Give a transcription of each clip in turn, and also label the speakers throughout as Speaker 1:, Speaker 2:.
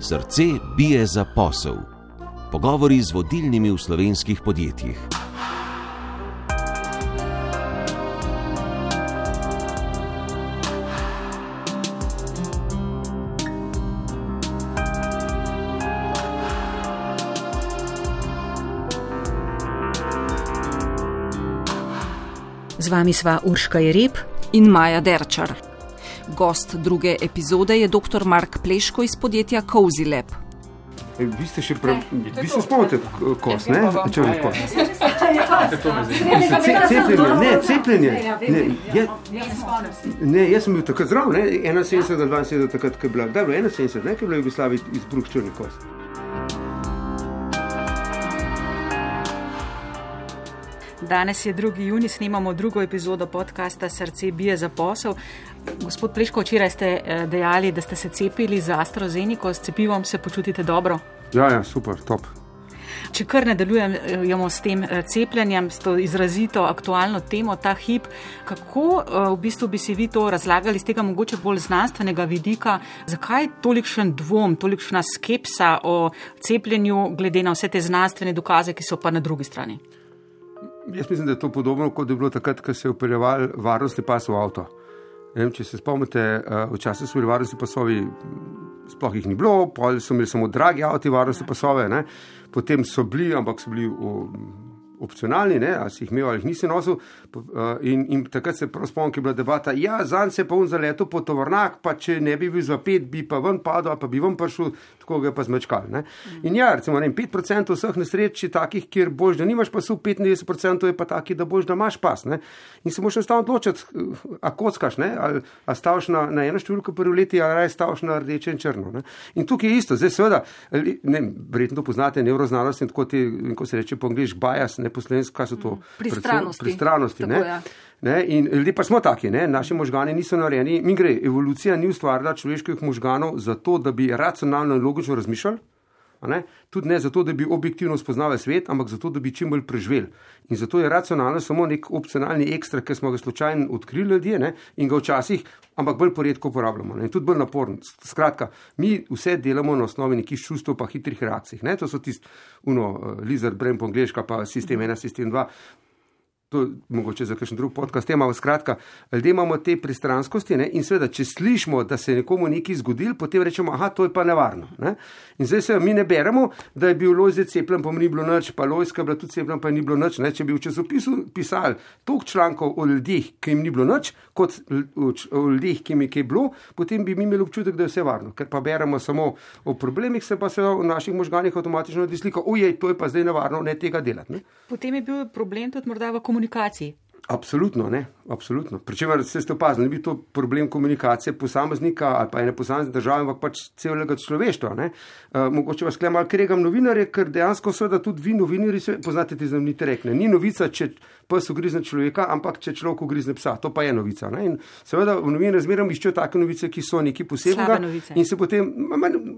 Speaker 1: Srce bije za posel. Pogovori z vodilnimi v slovenskih podjetjih.
Speaker 2: Z vami sva Urška Jereb
Speaker 3: in Maja Derčar. Gost druge epizode je dr. Mark Pleško iz podjetja Cozy Lab.
Speaker 4: E, vi ste še prav, vi se spomnite kos, ne? Če vam kos. Cepljenje, ne, cepljenje. Ne, je, ne, jaz sem bil takrat zdrav, ne, 71, 72, takrat, ko je bila, da, 71, ne, ko je bila Jugoslavija izbruh črni kos.
Speaker 2: Danes je 2. juni, snemamo drugo epizodo podcasta Srce bije za posel. Gospod Pleško, včeraj ste eh, dejali, da ste se cepili za AstraZeneca, s cepivom se počutite dobro.
Speaker 4: Ja, ja, super, top.
Speaker 2: Če kar nadaljujemo s tem eh, cepljenjem, s to izrazito aktualno temo, ta hip, kako eh, v bistvu bi si vi to razlagali z tega mogoče bolj znanstvenega vidika, zakaj tolikšen dvom, tolikšna skepsa o cepljenju, glede na vse te znanstvene dokaze, ki so pa na drugi strani?
Speaker 4: Jaz mislim, da je to podobno, kot je bilo takrat, ko se je upeljeval varnostni pas v avto. Vem, če se spomnite, eh, včasih so bili varnostni pasovi, sploh jih ni bilo, pol so imeli samo dragi avto, varnostne pasove, ne? potem so bili, ampak so bili v opcionalni, ne, ali si jih imel ali jih nisi nosil. In, in takrat se prav spomnim, ki je bila debata, ja, zanj se pa un za leto po tovornjak, pa če ne bi bil za pet, bi pa ven padel, pa bi ven prišel, tako ga je pa zmečkal. Ne. In ja, recimo, ne, 5% vseh nesreč je takih, kjer boš, da nimaš pasu, 95% je pa takih, da boš, da imaš pas. Ne. In se moraš enostavno odločiti, a kockaš, ne, ali a staviš na, na eno številko prvi leti, ali raje staviš na rdeče in črno. Ne. In tukaj je isto, zdaj seveda, ne, verjetno to poznate, nevroznanost in tako ti, in ko se reče po angliški bias, ne poslovensko, kaj so to?
Speaker 3: Pristranosti.
Speaker 4: Pristranosti,
Speaker 3: Tako,
Speaker 4: ne?
Speaker 3: ja.
Speaker 4: Ne, in ljudje pa smo taki, ne? naši možgani niso narejeni. Mi gre, evolucija ni ustvarila človeških možganov zato, da bi racionalno in logično razmišljali. Ne? Tudi ne zato, da bi objektivno spoznali svet, ampak zato, da bi čim bolj preživeli. In zato je racionalno samo nek opcionalni ekstra, ki smo ga slučajno odkrili ljudje ne? in ga včasih, ampak bolj poredko uporabljamo. Ne? In tudi bolj naporno. Skratka, mi vse delamo na osnovi nekih čustev, pa hitrih reakcij. Ne? To so tisti, uno, uh, lizard, brem po angliška, pa sistem 1, sistem 2. To mogoče za kakšen drug podcast, tema, skratka, ljudje imamo te pristranskosti ne? in seveda, če slišimo, da se je nekomu nekaj zgodil, potem rečemo, aha, to je pa nevarno. Ne? In zdaj se mi ne beremo, da je bil Lojze cepljen, pa ni bilo nič, pa Lojska bila tudi cepljen, pa ni bilo nič. Ne? Če bi v časopisu pisali toliko člankov o ljudeh, ki jim ni bilo nič, kot o ljudeh, ki jim je kaj bilo, potem bi mi imeli občutek, da je vse varno. Ker pa beremo samo o problemih, se pa se v naših možganih avtomatično naredi slika, ujej, to je pa zdaj nevarno, ne tega delati. Ne?
Speaker 2: Potem je bil problem tudi morda v komunikaciji komunikaciji.
Speaker 4: Absolutno, ne, absolutno. Pričemer se ste opazili, ni bil to problem komunikacije posameznika ali pa ene posamezne države, ampak pač celega človeštva. Uh, mogoče vas klem malo kregam novinarje, ker dejansko seveda tudi vi novinari se poznate te znamenite rekne. Ni novica, če pes ugrizne človeka, ampak če človek ugrizne psa, to pa je novica. Ne? In seveda v novinarjih zmeraj iščejo take novice, ki so nekaj posebnega. In se potem,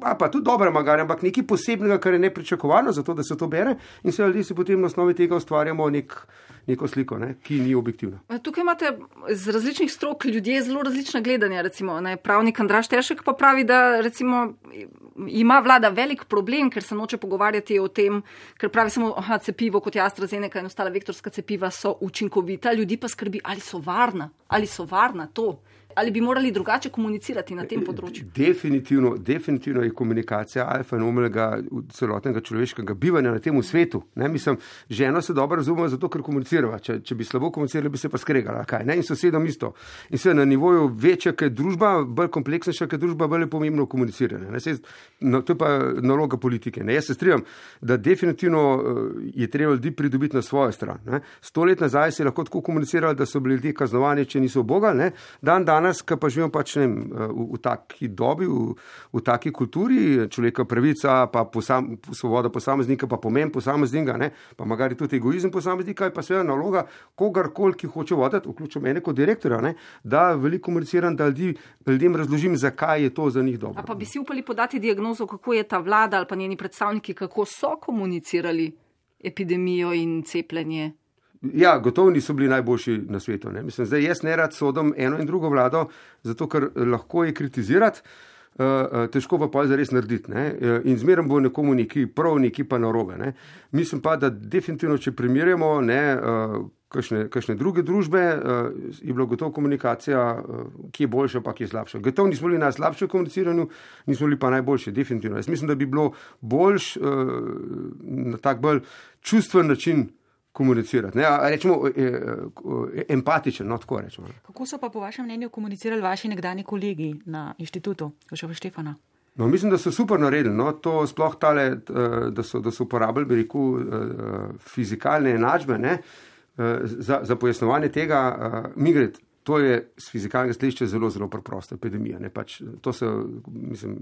Speaker 4: a pa tudi dobre magare, ampak nekaj posebnega, kar je nepričakovano, zato da se to bere in seveda ljudje si potem na osnovi tega ustvarjamo nek, neko sliko, ne? ki ni objektivna.
Speaker 3: Tukaj imate z različnih strok ljudje zelo različna gledanja. Recimo, ne, pravnik Andraš Tešek pa pravi, da recimo, ima vlada velik problem, ker se noče pogovarjati o tem, ker pravi samo, da cepivo kot je AstraZeneca in ostala vektorska cepiva so učinkovita, ljudi pa skrbi, ali so varna, ali so varna to. Ali bi morali drugače komunicirati na tem področju?
Speaker 4: Definitivno, definitivno je komunikacija alfa in omega celotnega človeškega bivanja na tem svetu. Ne? Mislim, ženo se dobro razumemo, zato ker komuniciramo. Če, če bi slabo komunicirali, bi se pa skregali. Kaj, ne? in sosedom isto. In se na nivoju večja, ker je družba, bolj kompleksnejša, ker je družba, bolj je pomembno komuniciranje. Se, no, to je pa naloga politike. Ne? Jaz se strinjam, da definitivno je treba ljudi pridobiti na svojo stran. Ne? Sto let nazaj se je lahko tako komunicirali, da so bili ljudje kaznovani, če niso boga. Dan, dan danes, ki pa živimo pač, vem, v, v taki dobi, v, v taki kulturi, človeka pravica, pa posam, svoboda posameznika, pa pomen posameznika, ne, pa magari tudi egoizem posameznika, je pa seveda naloga kogarkoli, ki hoče voditi, vključno mene kot direktorja, ne, da veliko komuniciram, da ljudi, ljudem razložim, zakaj je to za njih dobro.
Speaker 3: A pa bi si upali podati diagnozo, kako je ta vlada ali pa njeni predstavniki, kako so komunicirali epidemijo in cepljenje?
Speaker 4: Ja, gotovo niso bili najboljši na svetu. Ne. Mislim, zdaj jaz ne rad sodim eno in drugo vlado, zato ker lahko je kritizirati. uh, težko pa pa zares narediti. Ne? In zmeraj bo nekomu neki prav, neki pa narobe. Ne? Mislim pa, da definitivno, če primerjamo, ne. Uh, kakšne, kakšne druge družbe, uh, je bila gotovo komunikacija, ki je boljša, pa ki je slabša. Gotovo nismo bili najslabši v komuniciranju, nismo bili pa najboljši, definitivno. Jaz mislim, da bi bilo boljš na tak bolj čustven način. Komunicirati, ne, rečemo, empatičen, no, tako rečemo.
Speaker 2: Kako so pa po vašem mnenju komunicirali vaši nekdani kolegi na inštitutu, Joševa Štefana?
Speaker 4: No, mislim, da so super naredili. No, to sploh tale, da so, da so uporabili, bi rekel, fizikalne enačbe. Ne, za, za pojasnovanje tega, Migret, To je z fizikalnega stališča zelo, zelo preprosta epidemija. Pač, to se, mislim,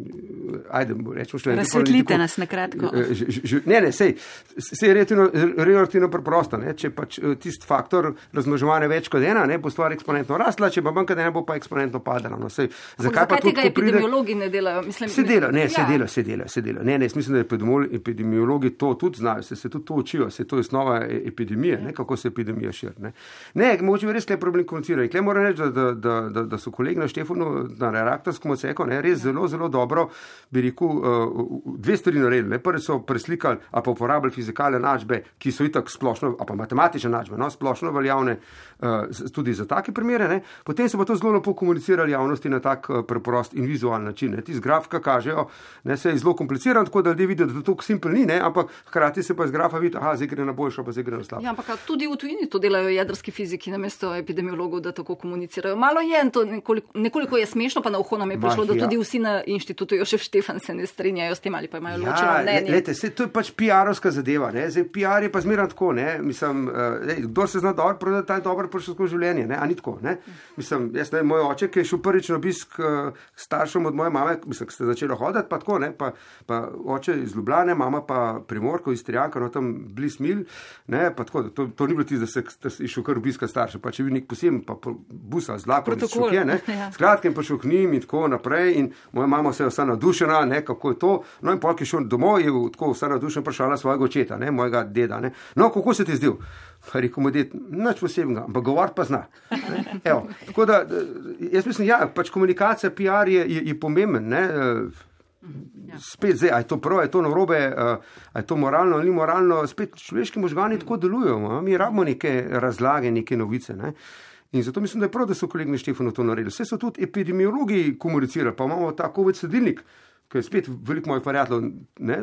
Speaker 4: ajde, rečemo še
Speaker 2: nekaj. Razsvetlite nas na kratko.
Speaker 4: Eh, ne, ne, sej, sej je relativno, relativno preprosta. Ne? Če pač eh, tisti faktor razmnoževanja več kot ena, ne, bo stvar eksponentno rasla, če pa manjka, da ne bo pa eksponentno padala. No, sej,
Speaker 3: zakaj pa tega epidemiologi pride... ne delajo? Mislim,
Speaker 4: se dela, ne, ja. se dela, se dela, se dela. Ne, ne, mislim, da epidemiologi to tudi znajo, se, se tudi to učijo, se to je osnova e, epidemije, ne, kako se epidemija širi. Ne, ne mogoče res le problem komunicirati moram reči, da, da, da, da so kolegi na Štefanu, na reaktorskem odseku, res zelo, zelo dobro, bi rekel, uh, dve stvari naredili. Prvi so preslikali, a pa uporabljali fizikalne načbe, ki so itak splošno, a pa matematične načbe, no, splošno veljavne uh, tudi za take primere. Ne. Potem so pa to zelo lepo komunicirali javnosti na tak uh, preprost in vizualen način. Ti z grafika kažejo, da se je zelo kompliciran, tako da ljudje vidijo, da to simpel ni, ne, ampak hkrati se pa z grafa vidi, da gre na boljšo, pa zdaj gre na slabšo.
Speaker 3: Ja, ampak tudi v tujini to delajo jedrski fiziki, namesto epidemiologov, da tako komunicirajo. Malo je in to nekoliko, nekoliko je smešno, pa na uho nam je prišlo, da ja. tudi vsi na inštitutu Jošef Štefan se ne strinjajo s tem ali pa imajo ja, ločeno mnenje.
Speaker 4: Lete, se, to je pač PR-ovska zadeva. Zdaj, PR je pa zmeraj tako. Mislim, uh, kdo se zna dobro prodati, ta je dobro prišel skozi življenje. Ne? A ni tako. Ne? Mislim, jaz, ne, moj oče, ki je šel prvič na obisk uh, staršem od moje mame, mislim, ki ste začeli hoditi, pa tako, ne? pa, pa oče iz Ljubljane, mama pa primorko iz Trijanka, no tam bliz mil. Ne? Pa tako, to, to ni bilo tisto, da se je šel kar obiska staršev. Pa če bi nek poseben, pa busa z lakom
Speaker 2: protokol.
Speaker 4: Je, ja. Skratka, in prišel k njim in tako naprej. In moja mama se je vsa navdušena, ne, kako je to. No, in polk je šel domov, je tako vsa navdušena, vprašala svojega očeta, ne, mojega deda. Ne. No, kako se ti zdi? Rekel mu, da je nič posebnega, ampak govor pa zna. Evo, tako da, jaz mislim, ja, pač komunikacija, PR je, je, je pomemben. Ne. Ja. Spet zdaj, je to prav, je to narobe, je to moralno ali ni moralno, spet človeški možgani tako delujejo. Mi rabimo neke razlage, neke novice. Ne. In zato mislim, da je prav, da so kolegi Štefano to naredili. Vse so tudi epidemiologi komunicirali, pa imamo ta COVID sedilnik, ki je spet veliko mojih prijateljev,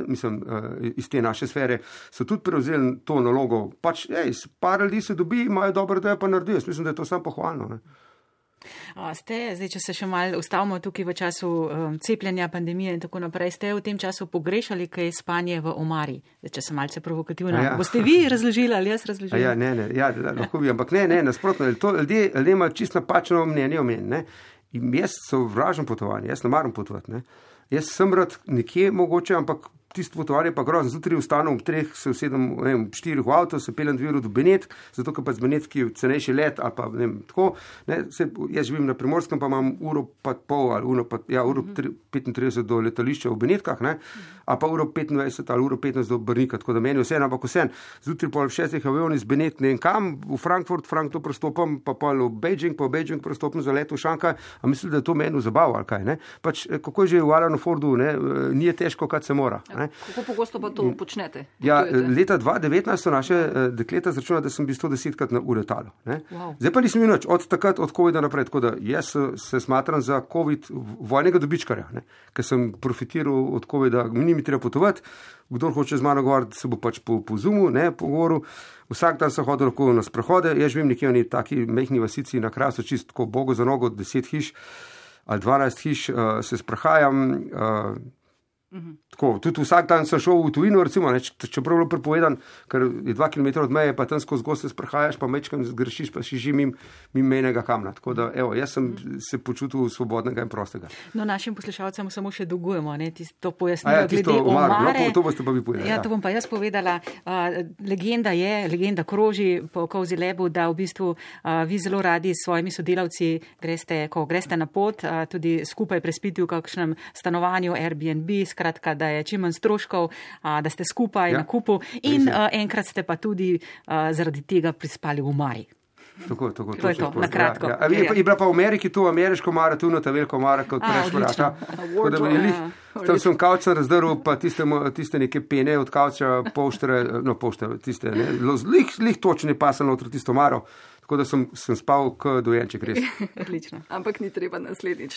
Speaker 4: mislim, uh, iz te naše sfere, so tudi prevzeli to nalogo. Pač, ej, par ljudi se dobi, imajo dobro, da je pa naredijo. Mislim, da je to samo pohvalno. Ne?
Speaker 2: Ste, zdaj, če se še malo ustavimo tukaj v času um, cepljenja, pandemije in tako naprej, ste v tem času pogrešali kaj spanje v omari? Zdaj, če sem malce provokativna, ja. boste vi razložili ali jaz razložila?
Speaker 4: Ja, ne, ne, ja, lahko bi, ampak ne, ne, nasprotno, ljudje imajo čisto napačno mnenje o meni. Jaz so vražen potovanje, jaz ne maram potovati. Ne. Jaz sem rad nekje mogoče, ampak tisto potovanje pa grozno. Zjutraj vstanem ob treh, se usedem v štirih v avto, se peljem dve uri do Benetk, zato ker pa z Benetki je cenejši let ali pa ne vem, tako. Ne, se, jaz živim na Primorskem, pa imam uro pa pol ali uro, pa, ja, uro uh -huh. 35 do letališča v Benetkah, ne, a pa uro 25 ali uro 15 do Brnika, tako da meni vse, ampak vse. Zjutraj pol šestih avionov iz Benetk, ne vem kam, v Frankfurt, Frankfurt prestopam, pa pol v Beijing, pa v Beijing prestopam za let v Šankaj, a mislim, da je to meni zabavo ali kaj. Ne. Pač, eh, kako je že v Alanu Fordu, ne, eh, ni težko, kad se mora. Ne.
Speaker 3: Kako pogosto pa to počnete?
Speaker 4: Ja, leta 2019 so naše uh, dekleta začela, da sem bil 110 krat na uretalu. Wow. Zdaj pa nisem imel nič od takrat, od COVID-a naprej. Tako da jaz se smatram za COVID vojnega dobičkarja, ne? ker sem profitiral od COVID-a, mi ni treba potovati. Kdo hoče z mano govoriti, se bo pač po, po Zumu, ne po goru. Vsak dan sem hodil lahko na sprehode, jaz živim nekje v neki taki mehni vasici na krasu, čistko bogo za nogo, 10 hiš ali 12 hiš, uh, se sprehajam. Uh, Mhm. Tako, tudi vsak dan sem šel v tujino, recimo, ne, čeprav je bilo prepovedan, ker je dva km od meje, pa tam skozi goste sprehajaš, pa mečkam zgrešiš, pa si živim mimo menega kamna. Tako da, evo, jaz sem mhm. se počutil svobodnega in prostega.
Speaker 2: No, našim poslušalcem samo še dolgujemo, ne, to pojasnilo. Ja, tisto omar,
Speaker 4: no, to, to boste pa vi povedali.
Speaker 2: Ja, ja, to bom pa jaz povedala. Uh, legenda je, legenda kroži po Kovzi Lebu, da v bistvu uh, vi zelo radi s svojimi sodelavci greste, ko greste na pot, uh, tudi skupaj prespiti v kakšnem stanovanju Airbnb, skratka, da je čim manj stroškov, da ste skupaj ja, na kupu in enkrat ste pa tudi zaradi tega prispali v Mari.
Speaker 4: Tako, tako,
Speaker 2: To je
Speaker 4: točno
Speaker 2: to, na kratko.
Speaker 4: Ja, ja. A Je,
Speaker 2: Ja.
Speaker 4: pa- je bila pa v Ameriki to ameriško maraton, ta veliko mara, kot
Speaker 2: A,
Speaker 4: prejšnja
Speaker 2: odlično.
Speaker 4: vrata. Tako da bi lih- Tam sem kavč razdrl, pa tiste, tiste neke pene od kavča, poštere, no poštere, tiste, ne, lih, lih točne pasalo noter tisto maro. Tako da sem, sem spal kot dojenček, res.
Speaker 2: Odlično.
Speaker 3: Ampak ni treba naslednjič.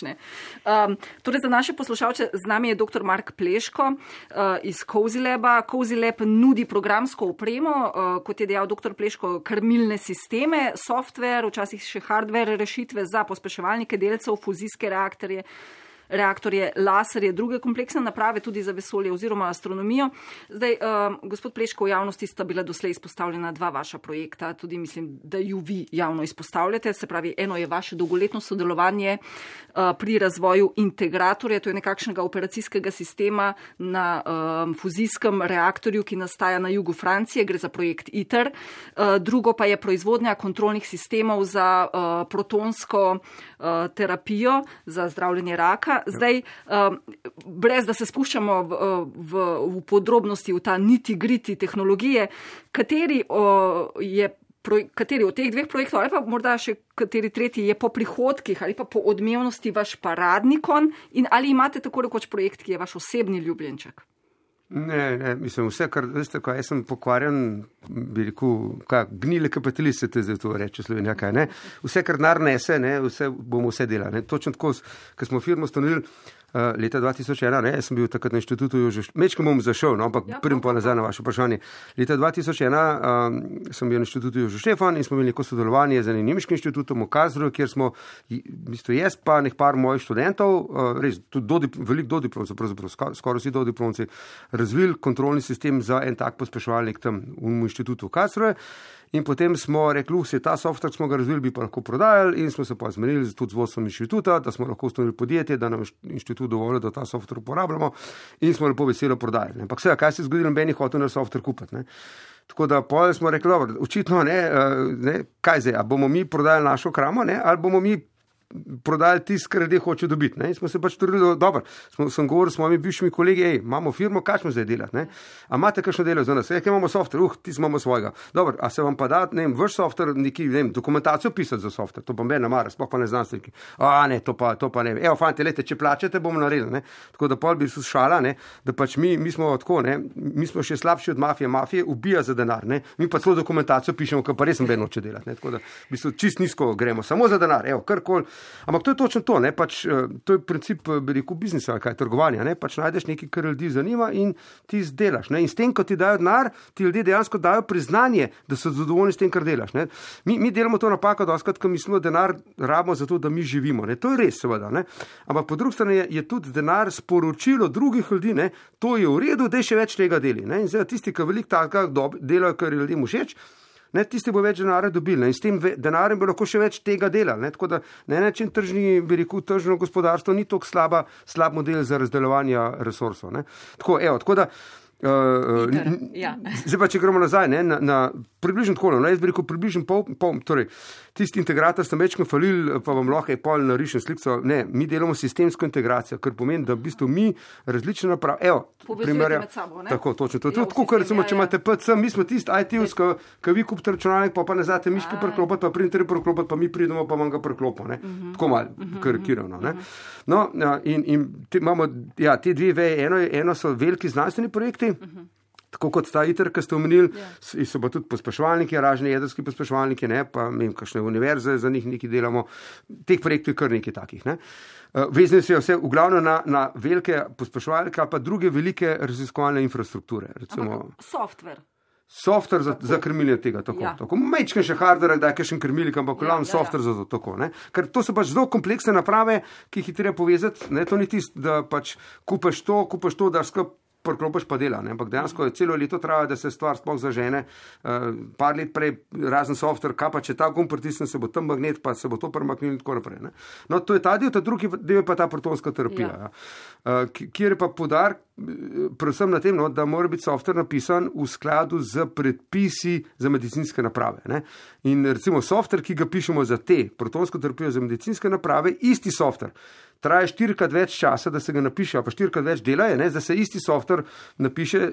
Speaker 3: Um, torej za naše poslušalce, z nami je dr. Mark Pleško uh, iz Kozileba. Kozileb nudi programsko opremo, uh, kot je dejal dr. Pleško, krmilne sisteme, software, včasih še hardware rešitve za pospeševalnike delcev, fuzijske reaktorje. Reaktorje, laserje, druge kompleksne naprave, tudi za vesolje oziroma astronomijo. Zdaj, um, gospod Pleško, v javnosti sta bila doslej izpostavljena dva vaša projekta, tudi mislim, da ju vi javno izpostavljate. Se pravi, eno je vaše dolgoletno sodelovanje uh, pri razvoju integratorja, to je nekakšnega operacijskega sistema na um, fuzijskem reaktorju, ki nastaja na jugu Francije, gre za projekt ITER. Uh, drugo pa je proizvodnja kontrolnih sistemov za uh, protonsko uh, terapijo, za zdravljenje raka. Zdaj, um, brez da se spuščamo v, v, v podrobnosti, v ta niti griti tehnologije, kateri uh, je. Proj, kateri od teh dveh projektov, ali pa morda še kateri tretji, je po prihodkih ali pa po odmevnosti vaš paradnikon, in ali imate tako rekoč projekt, ki je vaš osebni ljubljenček?
Speaker 4: Ne, ne, mislim, vse, kar veste, ko jaz sem pokvarjen, bi rekel, kaj, gnile kapitaliste za to reče Slovenija, kaj ne. Vse, kar denar nese, ne, vse bomo vse delali. Točno tako, ko smo firmo ustanovili. Uh, leta 2001, ne, jaz sem bil takrat na inštitutu, mečkam bom zašel, no, ampak ja, prvim pa nazaj na vaše vprašanje. Leta 2001 um, sem bil na inštitutu Jožo Štefan in smo imeli neko sodelovanje z enim nemškim inštitutom v Kazru, kjer smo, bistvu jaz pa nek par mojih študentov, uh, res tudi do, veliko dodiplomcev, pravzaprav skoraj skor vsi dodiplomci, razvili kontrolni sistem za en tak pospeševalnik tam v inštitutu v Kazru. In potem smo rekli, vse ta softver smo ga razvili, bi pa lahko prodajali, in smo se pa zmenili tudi z vodstvom inštituta, da smo lahko ustanovili podjetje, da nam inštitut dovolj, da ta softver uporabljamo, in smo lepo veselo prodajali. Ampak vse, kaj se je zgodilo, meni hotel na softver kupiti. Ne? Tako da smo rekli, dobro, očitno ne, ne kaj zdaj, a bomo mi prodajali našo kramo, ne, ali bomo mi prodajali tisto, kar ljudje hočejo dobiti. Ne? In smo se pač trudili, dobro, smo, sem govoril s mojimi bivšimi kolegi, hej, imamo firmo, kaj smo zdaj delati. Ne? A imate kakšno delo za nas? Ja, imamo softver, uh, ti imamo svojega. Dobro, a se vam pa da, ne vem, vaš softver, neki, ne vem, dokumentacijo pisati za softver, to pa me ne mara, sploh pa ne znanstveniki. A ne, to pa, to pa ne. Evo, fanti, lete, če plačete, bomo naredili. Ne? Tako da pol bi se šala, ne? da pač mi, mi smo tako, ne? mi smo še slabši od mafije, mafije ubija za denar, ne? mi pa celo dokumentacijo pišemo, kar pa res ne noče delati. Ne? Tako da v bistvu čist nizko gremo, samo za denar, evo, karkoli. Ampak to je točno to, ne, pač, eh, to je princip, eh, bi rekel, biznisa kaj trgovanja. Ne, pač najdeš nekaj, kar ljudi zanima in ti izdelaš. Ne, in s tem, ko ti dajo denar, ti ljudje dejansko dajo priznanje, da so zadovoljni s tem, kar delaš. Ne. Mi, mi delamo to napako, da oskrat, ko mislimo, da denar rabimo za to, da mi živimo. Ne. To je res, seveda. Ne. Ampak po drugi strani je, je tudi denar sporočilo drugih ljudi, ne. to je v redu, da še več tega deli. Ne. In zdaj tisti, ki veliko takega delajo, kar je ljudem všeč. Ne, tisti bo več denarja dobil ne, in s tem denarjem bo lahko še več tega delal. Ne, tako da na en način tržni, bi rekel, tržno gospodarstvo ni tako slaba, slab model za razdelovanje resursov. Ne. Tako, evo, tako da. Uh,
Speaker 2: Iter, ja.
Speaker 4: Zdaj pa, če gremo nazaj, ne, na, na približno tako, no, jaz bi rekel približno pol, pol torej, tisti integrator ste večkrat falil, pa vam lahko je pol narišen sliko. Ne, mi delamo sistemsko integracijo, kar pomeni, da v bistvu mi različne naprave, evo,
Speaker 3: primerjamo med sabo. Ne?
Speaker 4: Tako, točno. To je
Speaker 3: Ja,
Speaker 4: ja, tako, kot recimo,
Speaker 3: ja,
Speaker 4: če
Speaker 3: ja.
Speaker 4: imate PC, mi smo tisti IT-ovs, ki vi kupite računalnik, pa, pa ne znate miške preklopiti, pa printerje preklopiti, pa mi pridemo, pa vam ga preklopimo. Uh
Speaker 3: Mhm.
Speaker 4: -huh. Tako malo, uh -huh. karikirano. Uh -huh. No, ja, in, in te, imamo ja, te dve veje, eno, eno so veliki znanstveni projekti. Uh -huh. Tako kot ta ITER, ki ste omenili, yeah. so pa tudi pospeševalniki, ražni jedrski pospeševalniki, ne, pa vem, kakšne univerze za njih nekaj delamo. Teh projektov je kar nekaj takih. Ne. Uh, Vezane so vse v glavnem na, na velike pospeševalnike, pa druge velike raziskovalne infrastrukture. Recimo,
Speaker 3: software.
Speaker 4: Software za, za krmiljenje tega, tako.
Speaker 3: Ja.
Speaker 4: tako. Majčken še hardware, da je še krmilnik, ampak
Speaker 3: Ja,
Speaker 4: glavno
Speaker 3: ja, ja.
Speaker 4: software za to. Tako, ne. Ker to so pač zelo kompleksne naprave, ki jih je treba povezati. Ne, to ni tisto, da pač kupaš to, kupaš to, da skupaj. Prklopiš pa dela, ne? ampak dejansko je celo leto traja, da se stvar sploh zažene. Uh, par let prej, razen software, kaj pa če ta gumb pritisne, se bo tam magnet, pa se bo to premaknil in tako naprej. Ne? No, to je ta del, ta drugi del je pa ta protonska terapija.
Speaker 3: Ja.
Speaker 4: Ja. Uh, kjer je pa podar, predvsem na tem, no, da mora biti software napisan v skladu z predpisi za medicinske naprave. Ne? In recimo software, ki ga pišemo za te protonsko terapijo za medicinske naprave, isti software. Traja štirikrat več časa, da se ga napiše, pa štirikrat več dela je, ne, da se isti softver napiše,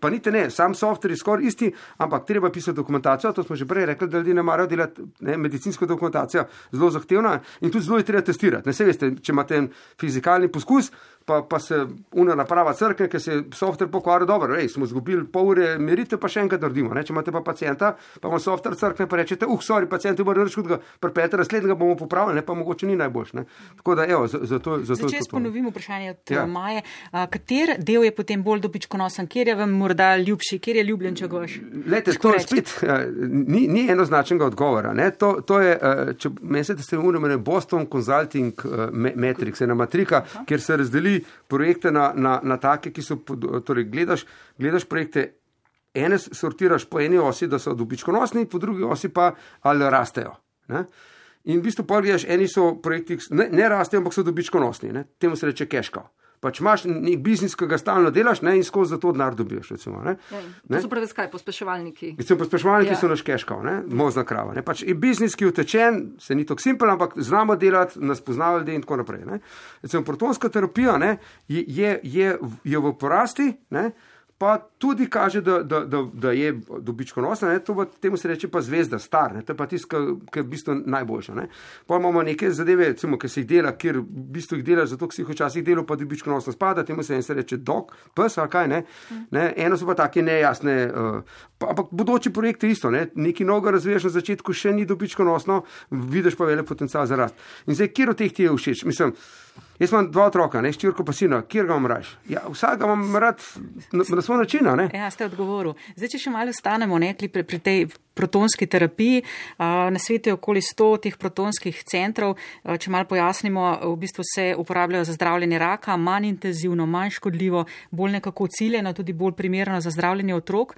Speaker 4: pa niti ne, sam softver je skoraj isti, ampak treba pisati dokumentacijo, to smo že prej rekli, da ljudje ne marajo delati ne, medicinsko dokumentacijo, zelo zahtevna in tudi zelo je treba testirati. Ne, se veste, če imate fizikalni poskus, pa, pa se una naprava crkne, ker se softver pokvari dobro. Ej, smo izgubili pol ure meritev, pa še enkrat naredimo. Ne? Če imate pa pacijenta, pa vam softver crkne, pa rečete, uh, sorry, pacijent je bil reči, da prepete naslednjega bomo popravili, ne pa mogoče ni najboljš. Ne? Tako da, evo, zato, zato
Speaker 2: Če jaz ponovim vprašanje od ja. Maje, a, kater del je potem bolj dobičkonosen, kjer je vam morda ljubši, kjer je ljubljen, če goš?
Speaker 4: Lete, to je spet, ni, ni enoznačnega odgovora. To, to je, če mislite, ste imenovani Boston Consulting Matrix, ena matrika, kjer se razdeli projekte na, na, na take, ki so, torej gledaš, gledaš projekte, ene sortiraš po eni osi, da so dobičkonosni, po drugi osi pa ali rastejo. Ne? In v bistvu pogledaš, eni so projekti, ne, ne rastejo, ampak so dobičkonosni, ne? temu se reče keška pač imaš nek biznis, ki ga stalno delaš ne, in skozi to denar dobiš. Recimo, ne.
Speaker 3: Ja, to so pravi skaj, pospeševalniki.
Speaker 4: Recimo, pospeševalniki ja. so naš keškal, mozna krava. Ne. Pač je biznis, ki je utečen, se ni tako simpel, ampak znamo delati, nas poznajo ljudje in tako naprej. Recimo, protonska terapija ne, je, je, je, je v porasti. Ne, pa tudi kaže, da, da, da, da je dobičkonosna, to temu se reče pa zvezda, star, ne? to je pa tisto, ki je v bistvu najboljša. Ne? Pa imamo neke zadeve, recimo, ki se jih dela, kjer v bistvu jih dela, zato si jih včasih delo, pa dobičkonosno spada, temu se en se reče dog, pes ali kaj, ne? ne? Eno so pa take nejasne, uh, ampak bodoči projekt je isto, ne? nekaj novega razvijaš na začetku, še ni dobičkonosno, vidiš pa vele potencial za rast. In zdaj, kjer od teh ti je všeč? Mislim, Jaz imam dva otroka, ne štirko pa sina, kjer ga imam raje. Ja, vsak imam rad na, na svoj način.
Speaker 2: Ja, ste odgovorili. Zdaj, če še malo stanemo nekli pri, pri tej protonski terapiji, na svetu je okoli 100 teh protonskih centrov. Če malo pojasnimo, v bistvu se uporabljajo za zdravljenje raka, manj intenzivno, manj škodljivo, bolj nekako ciljeno, tudi bolj primerno za zdravljenje otrok.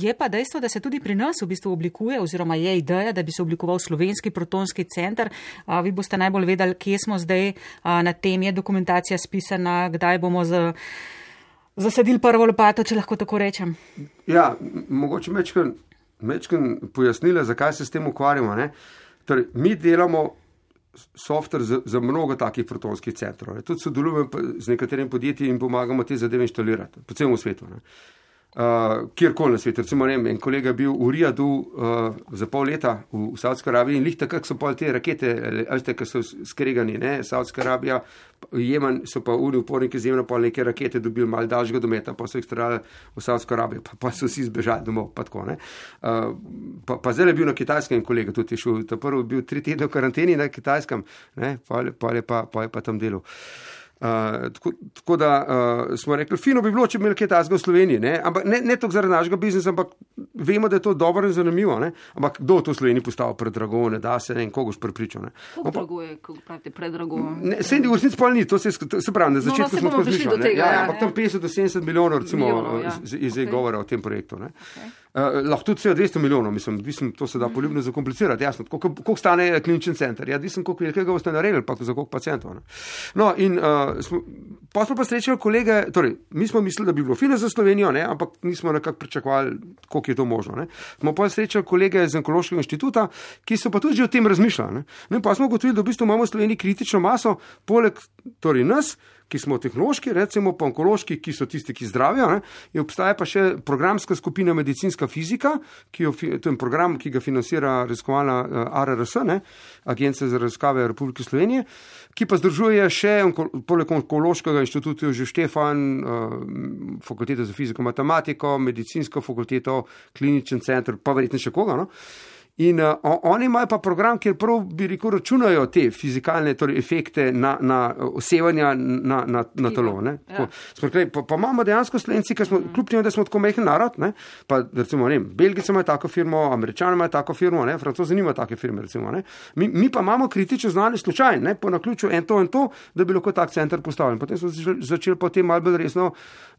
Speaker 2: Je pa dejstvo, da se tudi pri nas v bistvu oblikuje, oziroma je ideja, da bi se oblikoval slovenski protonski center. Vi boste najbolj vedeli, kje smo zdaj na tem je dokumentacija spisana, kdaj bomo z, zasadili prvo lopato, če lahko tako rečem.
Speaker 4: Ja, mogoče mečken, mečken pojasnile, zakaj se s tem ukvarjamo. Torej, mi delamo softver za, za mnogo takih protonskih centrov. Ne? Tudi sodelujemo z nekaterimi podjetji in pomagamo te zadeve inštalirati po celem svetu. Ne? Uh, kjerkoli na svetu. Recimo, vem, en kolega je bil v Rijadu uh, za pol leta v, v Saudski Arabiji in lihta, kak so pol te rakete, veste, ki so skregani, ne, Saudska Arabija, Jemen so pa uni uporniki zemljo pol neke rakete dobili mal daljšega dometa, pa so jih strali v Saudsko Arabijo, pa, pa so vsi zbežali domov, pa tako, ne. Uh, pa, pa zdaj je bil na kitajskem kolega, tudi je šel, ta prvi bil tri tedne v karanteni na kitajskem, ne, pa, pa, pa, pa je pa tam delal. Uh, tako, tako da uh, smo rekli, fino bi bilo, če bi imeli kaj tasga v Sloveniji. Ne, ampak, ne, ne toliko zaradi našega biznisa, ampak vemo, da je to dobro in zanimivo. Ne? Ampak kdo to v Sloveniji postavil predrago, ne da se ne en kogoš prepričal.
Speaker 3: Kako je, kako pravite, predrago?
Speaker 4: Se v resnici pa ni, to se, se pravi, na no, začetku no, smo razmišljali. Ja, ja, ampak tam 50 do 70 milijonov, recimo, milijonov, ja. iz, iz okay. govora o tem projektu. Okay. Uh, lahko tudi vse 200 milijonov, mislim, mislim, to se da poljubno zakomplicirati. Jasno, koliko stane kliničen center? Ja, mislim, koliko velikega boste naredili, pa za koliko pacijentov. Ne? No, in uh, smo, pa smo pa srečali kolege, torej, mi smo mislili, da bi bilo fino za Slovenijo, ne? ampak nismo nekako pričakovali, koliko je to možno. Ne? Smo pa srečali kolege iz Onkološkega inštituta, ki so pa tudi že o tem razmišljali. No, in pa smo ugotovili, da v bistvu imamo v Sloveniji kritično maso, poleg torej nas ki smo tehnološki, recimo pa onkološki, ki so tisti, ki zdravijo. Ne, obstaja pa še programska skupina medicinska fizika, ki jo, to je program, ki ga financira raziskovalna eh, ARRS, ne, Agencija za raziskave Republike Slovenije, ki pa združuje še poleg onkološkega inštituta že Štefan, uh, fakulteto za fiziko, matematiko, medicinsko fakulteto, kliničen center, pa verjetno še koga. No. In uh, oni imajo pa program, kjer prav bi rekel, računajo te fizikalne torej, efekte na, na osevanja na, na, na telo. Ja. Pa, pa imamo dejansko slovenci, ki smo, mm. kljub temu, da smo tako mehen narod, ne? pa recimo, ne, Belgijci imajo tako firmo, Američani imajo tako firmo, Francozi nimajo take firme. Recimo, mi, mi pa imamo kritično znanje slučajno, po naključju en to in to, da bi lahko tak center postavljen. Potem smo začeli potem malo bolj resno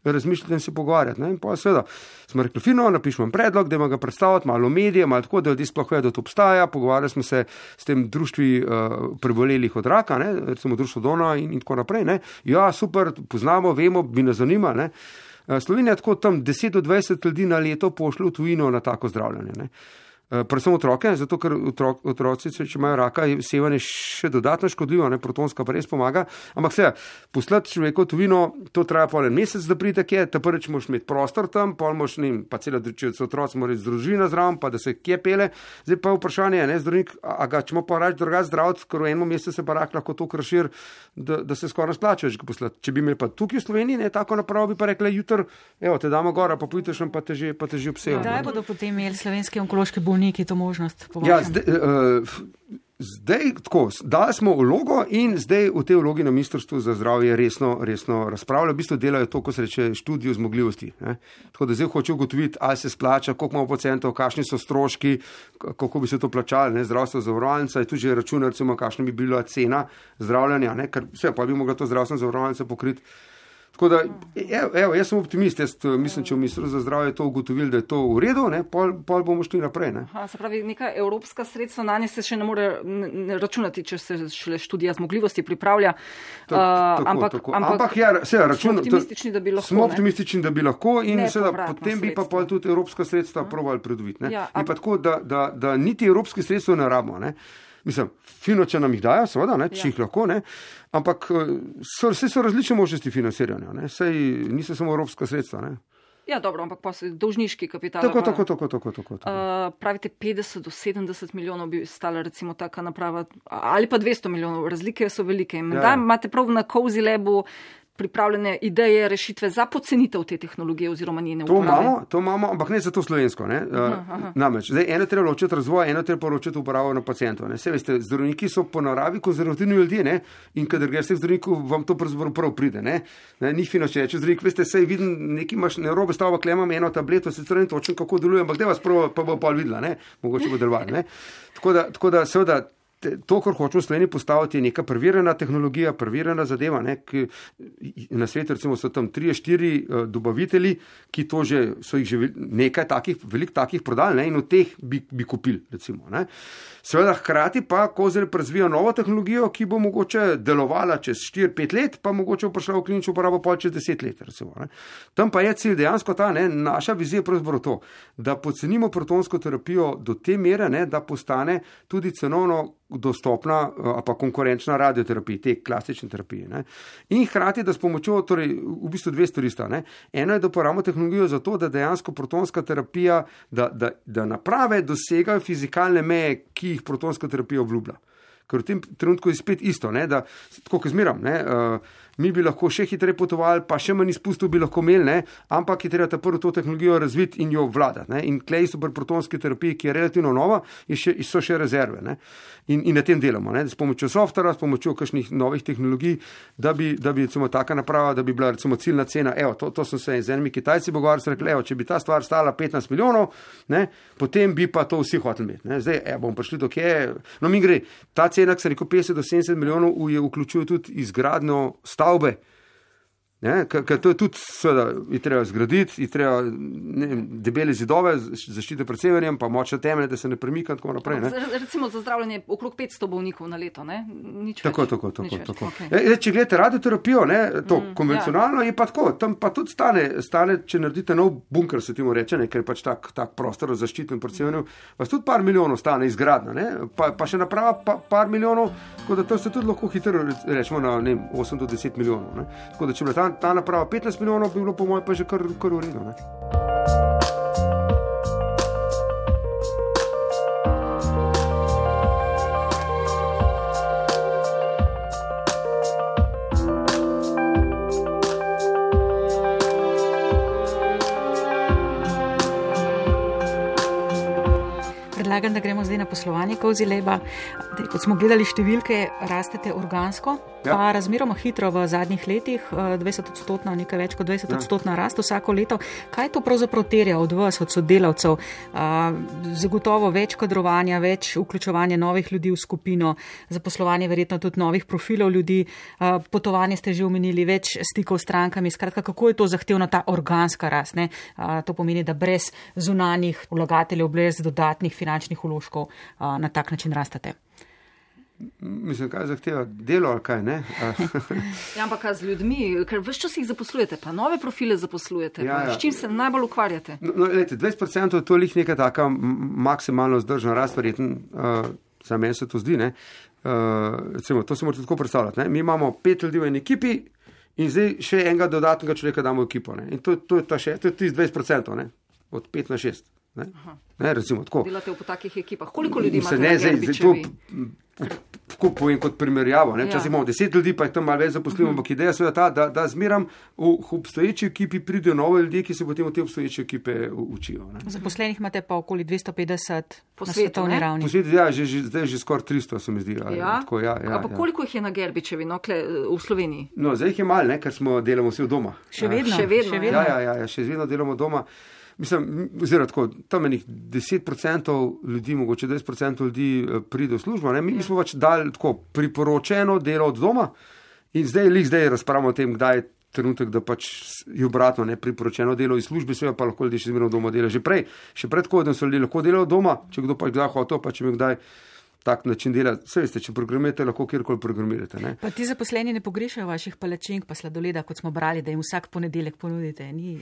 Speaker 4: razmišljati in se pogovarjati. Ne? In pa seveda smo rekli, fino, napišemo predlog, da ima ga predstaviti malo medije, malo tako, da ljudje sploh vedo, da to obstaja. Pogovarjali smo se s tem društvi uh, prebolelih od raka, ne? recimo društvo Dona in, in tako naprej. Ne? Ja, super, poznamo, vemo, bi nas zanima. Ne? Eh, Slovenija tako tam 10 do 20 ljudi na leto pošlje v tujino na tako zdravljenje. Ne? Uh, predvsem otroke, zato ker otrok, otroci, če imajo raka, je sevanje še dodatno škodljivo, ne protonska pa res pomaga. Ampak se, poslati človeku tuvino, to traja pol en mesec, da pridete kje, ta prvič moš imeti prostor tam, pol moš njim, pa celo, če so otroci, mora z družina zraven, pa da se kje pele. Zdaj pa vprašanje je, ne, zdravnik, a, ga čemo pa rač druga zdravc, ker v enem mesecu se pa rak lahko to kršir, da, da se skoraj splača več ga poslati. Če bi imeli pa tukaj v Sloveniji, ne, tako napravo bi pa rekli, jutr, evo, te damo gora, pa pojdiš pa te že, pa te že obsejo.
Speaker 2: Kdaj bodo potem imeli slovenski onkološki bolniki? Bolniki to možnost?
Speaker 4: Ja, zdaj, uh, zdaj tako, dali smo vlogo in zdaj v tej vlogi na Ministrstvu za zdravje resno, resno razpravljajo. V bistvu delajo to, ko se reče študijo zmogljivosti. Ne? Tako da zdaj hočejo ugotoviti, ali se splača, koliko imamo pacijentov, kakšni so stroški, kako bi se to plačali. Ne? Zdravstvo zavarovalnica je tu že računa, recimo, kakšna bi bila cena zdravljanja, ne? ker vse pa bi mogla to zdravstveno zavarovalnica pokriti. Tako da, evo, jaz sem optimist, jaz eh, mislim, če v ministru za zdravje to ugotovili, da je to v redu, ne, pol, pol bomo šli naprej. Ne.
Speaker 3: Aha, se pravi, neka evropska sredstva na nje se še ne more računati, če se šele študija zmogljivosti pripravlja.
Speaker 4: Ta, tako, ampak, tako. ampak, ampak ja, se računa,
Speaker 3: smo optimistični, da bi lahko.
Speaker 4: Smo optimistični, da bi lahko in seveda potem bi pa pol tudi evropska sredstva provali predvideti. Ja, in pa tako, da, da, da niti evropske sredstva ne rabimo. Ne. Mislim, fino, če nam jih dajo, seveda, ne, če ja. jih lahko, ne. ampak eh, so, vse so različne možnosti financiranja, ne. sej niso samo evropska sredstva. Ne.
Speaker 3: Ja, dobro, ampak pa so dolžniški kapital.
Speaker 4: Tako, tako, tako. tako, tako, tako.
Speaker 3: Uh, pravite, 50 do 70 milijonov bi stala recimo taka naprava, ali pa 200 milijonov, razlike so velike. Ja. Da, imate prav na Cozy Labu pripravljene ideje, rešitve za pocenitev te tehnologije oziroma njene
Speaker 4: to uporabe? Imamo, to imamo, ampak ne za to slovensko. Ne? Aha, aha. Namreč, zdaj, eno treba ločiti razvoj, eno treba poročati uporabo na pacijentov. Vse veste, zdravniki so po naravi konzervativni ljudje ne? in kadar greš k zdravniku, vam to prav pride. Ne? Ne? Ni fino, če rečeš, zdravnik, veste, sej vidim, nekaj imaš nerobe stava, klemam eno tableto, se torej točno kako deluje, ampak da vas prvo pa bo pa videla, ne? mogoče bo delovati. Tako da, tako da seveda to, kar hočemo v Sloveniji postaviti, je neka preverjena tehnologija, preverjena zadeva. Ne, ki, na svetu recimo, so tam tri, štiri uh, dobavitelji, ki že, so jih že nekaj takih, velik takih prodali ne, in od teh bi, bi kupili. Recimo, Seveda, hkrati pa kozel razvija novo tehnologijo, ki bo mogoče delovala čez 4-5 let, pa mogoče bo prišla v klinično uporabo pol čez 10 let. Recimo, Tam pa je cilj dejansko ta, ne, naša vizija je pravzaprav to, da pocenimo protonsko terapijo do te mere, ne, da postane tudi cenovno dostopna, eh, pa konkurenčna radioterapija, te klasične terapije. Ne. In hkrati, da s pomočjo, torej v bistvu dve stvari sta. Ne. Eno je, da uporabimo tehnologijo za to, da dejansko protonska terapija, da, da, da naprave dosegajo fizikalne meje, ki jih protonska terapija obljublja. Ker v tem trenutku je spet isto, ne, da tako, kot zmeram. Ne, uh, mi bi lahko še hitreje potovali, pa še manj izpustov bi lahko imeli, ne? ampak je treba ta prvo to tehnologijo razviti in jo obvladati. In klej so pri protonski terapiji, ki je relativno nova, še, so še rezerve. In, in na tem delamo, ne? s pomočjo softvera, s pomočjo kakšnih novih tehnologij, da bi, da bi recimo taka naprava, da bi bila recimo ciljna cena. Evo, to, to sem se z enimi Kitajci pogovarjal, rekli, evo, če bi ta stvar stala 15 milijonov, ne? potem bi pa to vsi hoteli imeti. Ne? Zdaj, evo, bomo prišli do kje. No, mi gre, ta cena, ki se reko 50 do 70 milijonov, vključuje tudi izgradno stavbo Staube Ker to je tudi, seveda, je treba zgraditi, je treba ne, debele zidove, zaščite pred severjem, pa močne temelje, da se ne premika in tako naprej. Ne.
Speaker 3: Recimo za zdravljenje okrog 500 bolnikov na leto, ne? Nič
Speaker 4: tako,
Speaker 3: več.
Speaker 4: Tako, tako, tako. Okay. E, če gledate radioterapijo, ne, to mm, konvencionalno ja. je pa tako, tam pa tudi stane, stane, če naredite nov bunker, se temu reče, ne, ker je pač tak, tak prostor za zaščito pred severjem, pa tudi par milijonov stane izgradna, pa, pa še naprava pa, par milijonov, tako da to se tudi lahko hitro rečemo na ne, 8 do 10 milijonov. Tako da če bi tam ta naprava 15 milijonov, bi bilo po mojem pa že kar, kar urejeno.
Speaker 2: Da gremo zdaj na poslovanje Kozi Leba. Kot smo gledali številke, rastete organsko, ja. pa razmeroma hitro v zadnjih letih, 20 eh, odstotna, nekaj več kot 20 ja. odstotna rast vsako leto. Kaj to pravzaprav terja od vas, od sodelavcev? Zagotovo več kadrovanja, več vključevanja novih ljudi v skupino, zaposlovanje verjetno tudi novih profilov ljudi, potovanje ste že omenili, več stikov s strankami. Skratka, kako je to zahtevna ta organska rast? Ne? To pomeni, da brez zunanjih vlagateljev, brez dodatnih finančnih uložkov na tak način rastate.
Speaker 4: Mislim, kaj zahteva delo ali kaj ne.
Speaker 3: ja, ampak kaj z ljudmi, ker vse čas jih zaposlujete, pa nove profile zaposlujete.
Speaker 4: Ja, ja.
Speaker 3: S čim se najbolj ukvarjate?
Speaker 4: No, no, lejte, 20% je to lih neka taka maksimalno zdržna rast, verjeten, uh, za meni se to zdi. Ne? Uh, recimo, to se morate tako predstavljati. Ne? Mi imamo pet ljudi v eni ekipi in zdaj še enega dodatnega človeka damo v ekipo. Ne? In to, to je ta še, to je tisti 20%, ne? od 5 na 6. Ne? Ne, recimo tako.
Speaker 3: Delate v takih ekipah. Koliko ljudi imate?
Speaker 4: ne, zdaj, zdaj to? Tako povem kot primerjavo. Ne?
Speaker 3: Ja.
Speaker 4: Včasih imamo deset ljudi, pa jih tam malo več zaposlimo, ampak ideja je ta, da, da zmeram v obstoječi ekipi pridejo nove ljudi, ki se potem v te obstoječe ekipe učijo. Ne?
Speaker 2: Zaposlenih imate pa okoli 250
Speaker 3: Po
Speaker 2: svetovni
Speaker 3: ne?
Speaker 2: ravni.
Speaker 4: Po svetu ja, že, že, zdaj že skoraj 300, se mi zdi. ali
Speaker 3: Ja?
Speaker 4: Tako, ja, ja,
Speaker 3: Ampak
Speaker 4: ja.
Speaker 3: koliko jih je na Gerbičevi, no, kle, v Sloveniji?
Speaker 4: No, zdaj jih je malo, ne, ker smo delamo vsi doma.
Speaker 2: Še
Speaker 4: Ja.
Speaker 2: vedno.
Speaker 3: Še vedno,
Speaker 2: še
Speaker 3: ja.
Speaker 2: vedno.
Speaker 4: Ja, ja, ja, ja, še vedno delamo doma. Mislim, oziroma tako, tam enih 10% ljudi, mogoče 20% ljudi eh, pride v službo. Ne? Mi, mi smo pač dali tako priporočeno delo od doma in zdaj, lih zdaj razpravljamo o tem, kdaj je trenutek, da pač je obratno ne priporočeno delo iz službe, seveda pa lahko ljudje še zmerno doma delajo. Že prej, še pred COVID-om so ljudje lahko delali doma, če kdo pač kdaj hotel, pa če mi kdaj tak način dela. Vse veste, če programirate, lahko kjerkoli programirate. Ne?
Speaker 2: Pa ti zaposleni ne pogrešajo vaših palačink, pa sladoleda, kot smo brali, da jim vsak ponedeljek ponudite. Ni,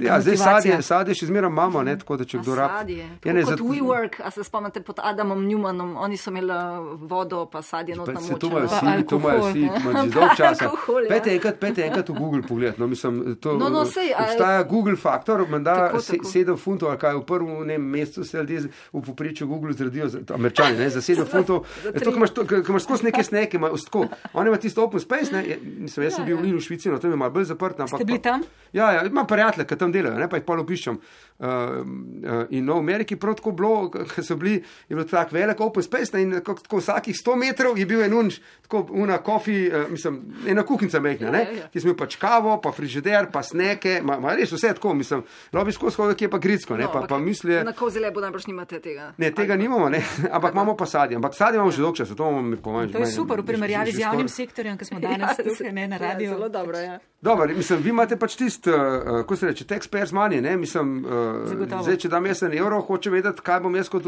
Speaker 4: Ja, zdaj sadje, sadje še zmeraj imamo, ne, tako da če
Speaker 3: A
Speaker 4: kdo rab.
Speaker 3: sadje.
Speaker 4: Ja, ne,
Speaker 3: kot
Speaker 4: zato-
Speaker 3: WeWork, a se spomnite pod Adamom Newmanom, oni so imeli uh, vodo, pa sadje not
Speaker 4: Se to imajo
Speaker 2: Pa
Speaker 4: vsi, to imajo vsi, imajo že dolg časa.
Speaker 3: alkohol, ja.
Speaker 4: Pete enkrat, pete enkrat v Google pogled. No, mislim, to,
Speaker 3: No, no, sej,
Speaker 4: obstaja Google faktor, menda
Speaker 3: Tako,
Speaker 4: se,
Speaker 3: tako.
Speaker 4: sedem funtov, ali kaj v prvem ne, mesecu se ljudje v poprečju Google zredijo, američani, ne, za sedem funtov.
Speaker 3: za
Speaker 4: Je to, ko imaš, to, ko imaš skozi neke sneke, imaš tako. On ima tisto open space, ne, mislim, jaz sem bil Linu v Švici, no, tam je malo bolj zaprt. ampak
Speaker 2: Ste bili
Speaker 4: pa-
Speaker 2: tam?
Speaker 4: Ja, ja, imam prijatelje, ki tam delajo, ne, pa jih pol obiščam. Uh, in no, v Ameriki prav tako bilo, ko so bili, je bil tak velik open space ne, in tako, tako vsakih 100 metrov je bil en unč, tako una kofi, uh, mislim, ena kuhinca mehna, ne,
Speaker 3: Ja, ja, ja.
Speaker 4: ki smo imeli pač kavo, pa frižider, pa sneke, ma, ma res vse tako, mislim, lobi skozi hodek, ki je pa gritsko, ne,
Speaker 3: No,
Speaker 4: pa, pa misli,
Speaker 3: Na kozi lepo najbrž nimate tega.
Speaker 4: ne, tega nimamo, ne, ampak imamo pa sadje, ampak sadje imamo že dolgo časa, to imamo mi pomaga.
Speaker 2: To je super v primerjavi z javnim sektorjem, ki smo danes tukaj ne, na radiju.
Speaker 3: Ja, zelo dobro, ja.
Speaker 4: Dobro, mislim, vi imate pač tisti, uh, ko se reče, taxpayers money, ne, mislim, uh,
Speaker 2: Zagotovo.
Speaker 4: zdaj, če dam jaz en evro, hoče vedeti, kaj bom jaz kot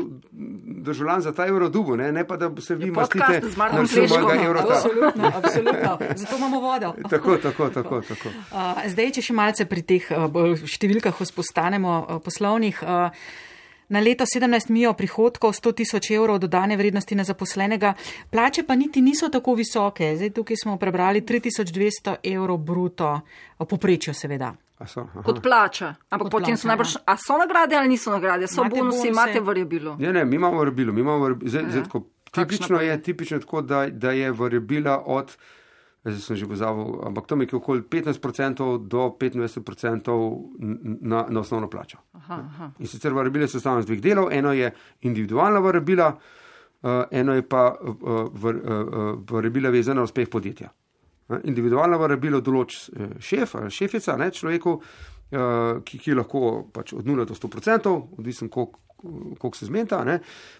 Speaker 4: državljan za ta evro dubu, ne, ne pa da se vi
Speaker 3: Je
Speaker 4: mastite na
Speaker 3: Pleškom.
Speaker 4: mojega evra.
Speaker 2: Absolutno, absolutno. Zato imamo vodo.
Speaker 4: Tako, tako, tako, tako.
Speaker 2: Uh, zdaj, če še malce pri teh uh, številkah vzpostanemo uh, poslovnih. Uh, Na leto 17 mijo prihodkov 100 tisoč evrov dodane vrednosti na zaposlenega, plače pa niti niso tako visoke. Zdaj tukaj smo prebrali 3200 evrov bruto, v poprečju seveda.
Speaker 4: A so, aha.
Speaker 3: Kot plača. Ampak
Speaker 2: Kot
Speaker 3: potem so
Speaker 2: plača,
Speaker 3: najbrž, a so nagrade ali niso nagrade? So
Speaker 2: Imate
Speaker 3: bonusi,
Speaker 2: bonuse?
Speaker 3: imate variabilo.
Speaker 4: Ne, ne, mi imamo variabilo, mi imamo variabilo. Zdaj, zdaj, tako, tipično
Speaker 3: je,
Speaker 4: tipično je tako, da, da je variabila od, zdaj sem že pozabil, ampak tam je nekje okoli 15% do 25% n- na, na osnovno plačo.
Speaker 3: Aha, aha.
Speaker 4: In sicer variabile so sestavljene iz dveh delov, eno je individualna variabila, uh, eno je pa uh, var, uh, variabila vezana na uspeh podjetja. Individualna variabila določ eh, šef ali šefica, ne, človeku, ki, ki lahko pač od 0 do 100%, odvisen koliko koliko se zmeta.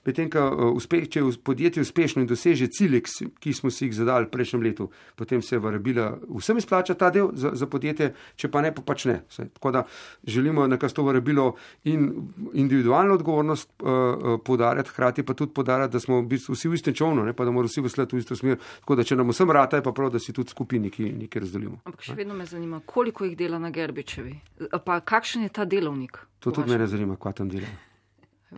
Speaker 4: Medtem, uspe, če podjetje uspešno in doseže cilje, ki smo si jih zadali v prejšnjem letu, potem se variabila vsem izplača ta del za, za podjetje, če pa ne, pa pač ne. Vse. Tako da želimo nekako to variabilo in individualno odgovornost uh, uh, podarjati, hkrati pa tudi podarjati, da smo vsi v istem čovnu, ne, pa da moramo vsi veslati v isto smer. Tako da, če nam vsem rata, je pa prav, da si tudi skupini nekaj, nekaj razdelimo.
Speaker 3: Ampak še vedno me zanima, koliko jih dela na Gerbičevi. Pa kakšen je ta delovnik?
Speaker 4: To tudi mene zanima, kaj tam delajo.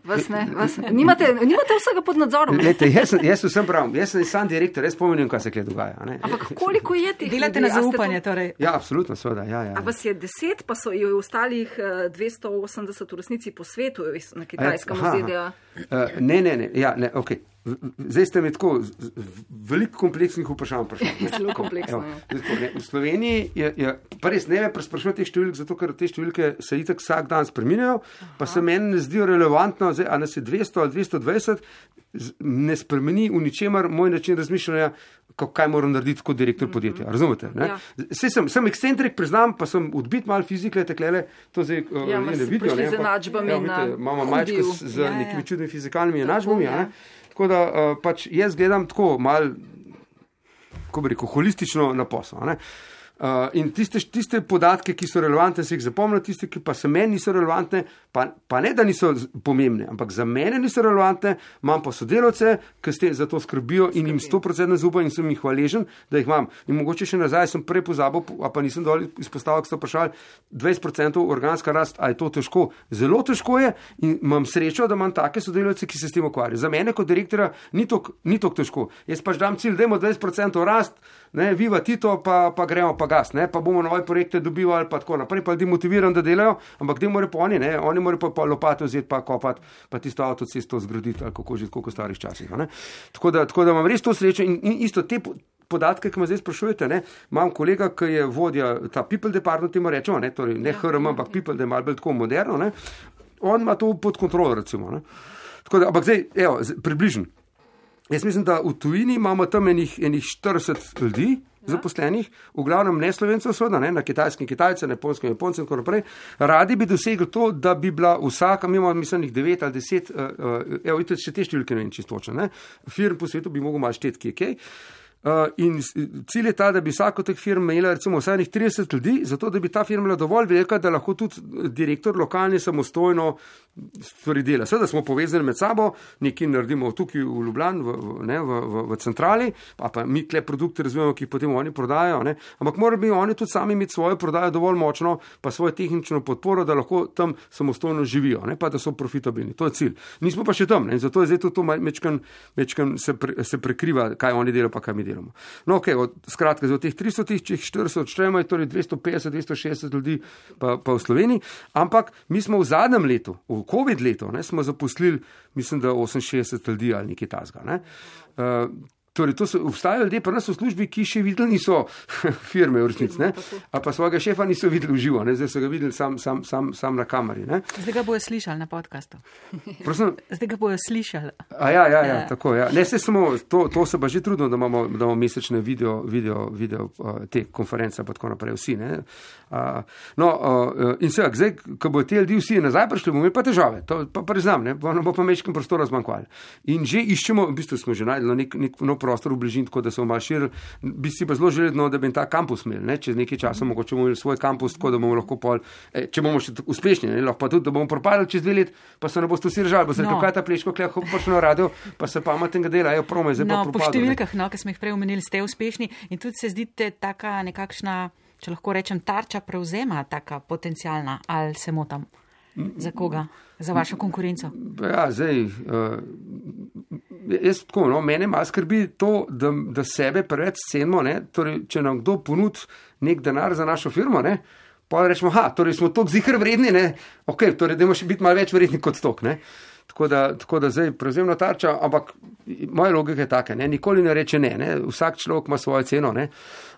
Speaker 3: Vas ne, vas, nimate, nimate vsega pod nadzorom. ne?
Speaker 4: Lete, jaz, sem, jaz sem prav, jaz sem sam direktor, jaz pomnim, kaj se kje dogaja. a ne.
Speaker 3: Ampak koliko je teh
Speaker 2: Delate na
Speaker 3: A
Speaker 2: zaupanje,
Speaker 3: to-
Speaker 2: torej.
Speaker 4: Ja, absolutno, seveda. Ja, ja,
Speaker 3: A
Speaker 4: ja.
Speaker 3: vas je deset, pa so jo ostalih eh, 280 v resnici po svetu, na kitajskem
Speaker 4: Aha, aha.
Speaker 3: ZDA.
Speaker 4: Uh, ne, ne, ne, ja, ne okay. Zdaj ste mi tako veliko kompleksnih vprašanj vprašali.
Speaker 3: Zelo kompleksno, ja.
Speaker 4: V Sloveniji je, je pa res ne me sprašujete teh številk, zato ker te številke se itak vsak dan spreminjajo, pa se meni ne zdijo relevantno, zdaj, a nas je 200 ali 220, z- ne spremeni v ničemer moj način razmišljanja, kaj moram narediti kot direktor podjetja. Razumete? ne?
Speaker 3: Ja.
Speaker 4: Saj sem, sem ekscentrik, priznam, pa sem odbit mal fizike, teklele, to zdaj uh,
Speaker 3: Ja,
Speaker 4: ne vidijo. ne,
Speaker 3: enačbami
Speaker 4: ja, vidite, Imamo
Speaker 3: hudiju.
Speaker 4: z, z
Speaker 2: Ja, ja.
Speaker 4: nekimi čudnimi fizikalnimi enačbami.
Speaker 3: ja.
Speaker 4: ne. Tako da uh, pač jaz gledam tako mal, kako bi rekel, holistično na posel. Uh, in tiste, tiste podatke, ki so relevantne, se jih zapomnim, tiste, ki pa se meni niso relevantne, pa, pa ne da niso pomembne, ampak za mene niso relevantne, imam pa sodelavce, ki ste za to skrbijo in jim 100% zaupam in sem jih hvaležen, da jih imam. In mogoče še nazaj sem prej pozabil, pa nisem dol izpostavil, ko ste vprašali, 20% organska rast, a je to težko? Zelo težko je in imam srečo, da imam take sodelavce, ki se s tem ukvarjajo. Za mene kot direktora ni tako težko. Jaz pač dam cilj, da imamo 20% rast, ne, viva Tito, pa, pa gremo pa gas, ne, pa bomo nove projekte dobivali, pa tako naprej, pa ljudi motiviram, da delajo, ampak da morajo pa oni, ne, oni morajo pa, pa lopate vzeti, pa kopati, pa tisto avtocesto zgraditi, ali kako že tako v starih časih. Tako da, tako da imam res to srečo in, in isto te. po- Podatke, ki me zdaj sprašujete, ne, imam kolega, ki je vodja ta People Department, temu rečemo, ne, torej ne HRM, ampak People, da je malo bolj tako moderno, ne, on ima to pod kontrolo, recimo. Ne. Tako da, ampak zdaj, evo, približno. Jaz mislim, da v tujini imamo tam enih, enih 40 ljudi ja. zaposlenih, v glavnem ne slovencev, seveda, ne, na kitajskem Kitajce, na japonskem in tako naprej. Radi bi dosegli to, da bi bila vsaka, mi imamo, mislim, jih 9 ali 10, uh, uh, evo, vidite, še te številke ne vem čisto točno, firm po svetu bi mogel malo šteti, kje je kaj. Uh, in cilj je ta, da bi vsako teh firm imela recimo vsaj nekih 30 ljudi, zato da bi ta firma bila dovolj velika, da lahko tudi direktor lokalni samostojno stvari dela. Seveda smo povezani med sabo, nekaj naredimo tukaj v Ljubljani, v, v, ne, v, v, v centrali, pa, pa mi tle produkte razvijamo, ki jih potem oni prodajo. Ne. Ampak morajo bi oni tudi sami imeti svojo prodajo dovolj močno, pa svojo tehnično podporo, da lahko tam samostojno živijo, ne, pa da so profitabilni. To je cilj. Nismo pa še tam ne, in zato je zdaj tudi to mečkan, mečkan se, pre, se prekriva, kaj oni delajo, pa kaj mi delamo. No, ok, od, skratka, za teh 300, tih, če jih 400 odštejemo, je torej 250, 260 ljudi pa, pa v Sloveniji, ampak mi smo v zadnjem letu, v COVID letu, ne, smo zaposlili, mislim, da 68 ljudi ali nekaj tasga. Ne. Uh, Torej, to so, obstajajo ljudje pri nas v službi, ki še videli niso firme v resnici, ali pa svojega šefa niso videli v živo, ne? zdaj so ga videli sam, sam, sam, sam na kameri. Ne?
Speaker 2: Zdaj ga bojo slišali na podkastu.
Speaker 4: Prosim,
Speaker 2: Zdaj ga bojo slišali.
Speaker 4: A ja, ja, ja,
Speaker 2: Ja.
Speaker 4: tako je. Ja. Ne, se samo, to, to se pa že trudimo, da imamo, da imamo mesečne video, video, video uh, te konference, pa tako naprej, vsi. Ne? Uh, no, uh, in se, zdaj, ko bodo te ljudi vsi nazaj prišli, bomo imeli pa težave, to pa priznam, ne, bo, bo pa mečkim prostora zmanjkvali. In že iščemo, v bistvu smo že najdli nek, nek nov prostor v bližini, tako da so malo širili. Bi si pa zelo želeli, no, da bi ta kampus imeli, ne? čez nekaj časa mogoče bomo imeli svoj kampus, tako da bomo lahko pol, eh, če bomo še uspešni, ne? lahko pa tudi, da bomo propadali čez dve let, pa se ne boste vsi držali, bo se
Speaker 2: No.
Speaker 4: kaj ta pleško, kleh, prišlo na radio, pa se pametnega dela, jo prome, zdaj
Speaker 2: No,
Speaker 4: pa
Speaker 2: po
Speaker 4: propadlo, ne.
Speaker 2: številkah, no, ki smo jih prej omenili, ste uspešni in tudi se zdite taka nekakšna, če lahko rečem, tarča prevzema, taka potencijalna, ali se motam? Za koga? Za vašo konkurenco?
Speaker 4: Ja, zdaj, uh, jaz tako, no, mene malo skrbi to, da, da sebe preveč cenimo. ne, Torej, če nam kdo ponudi nek denar za našo firmo, ne, pa rečemo, da torej smo tako zihar vredni, ne, ok, torej, da še biti malo več vredni kot tok. Ne. Tako da, tako da zdaj prevzemna tarča, ampak moja logika je taka, ne, nikoli ne reče ne, ne, vsak človek ima svojo ceno. Ne.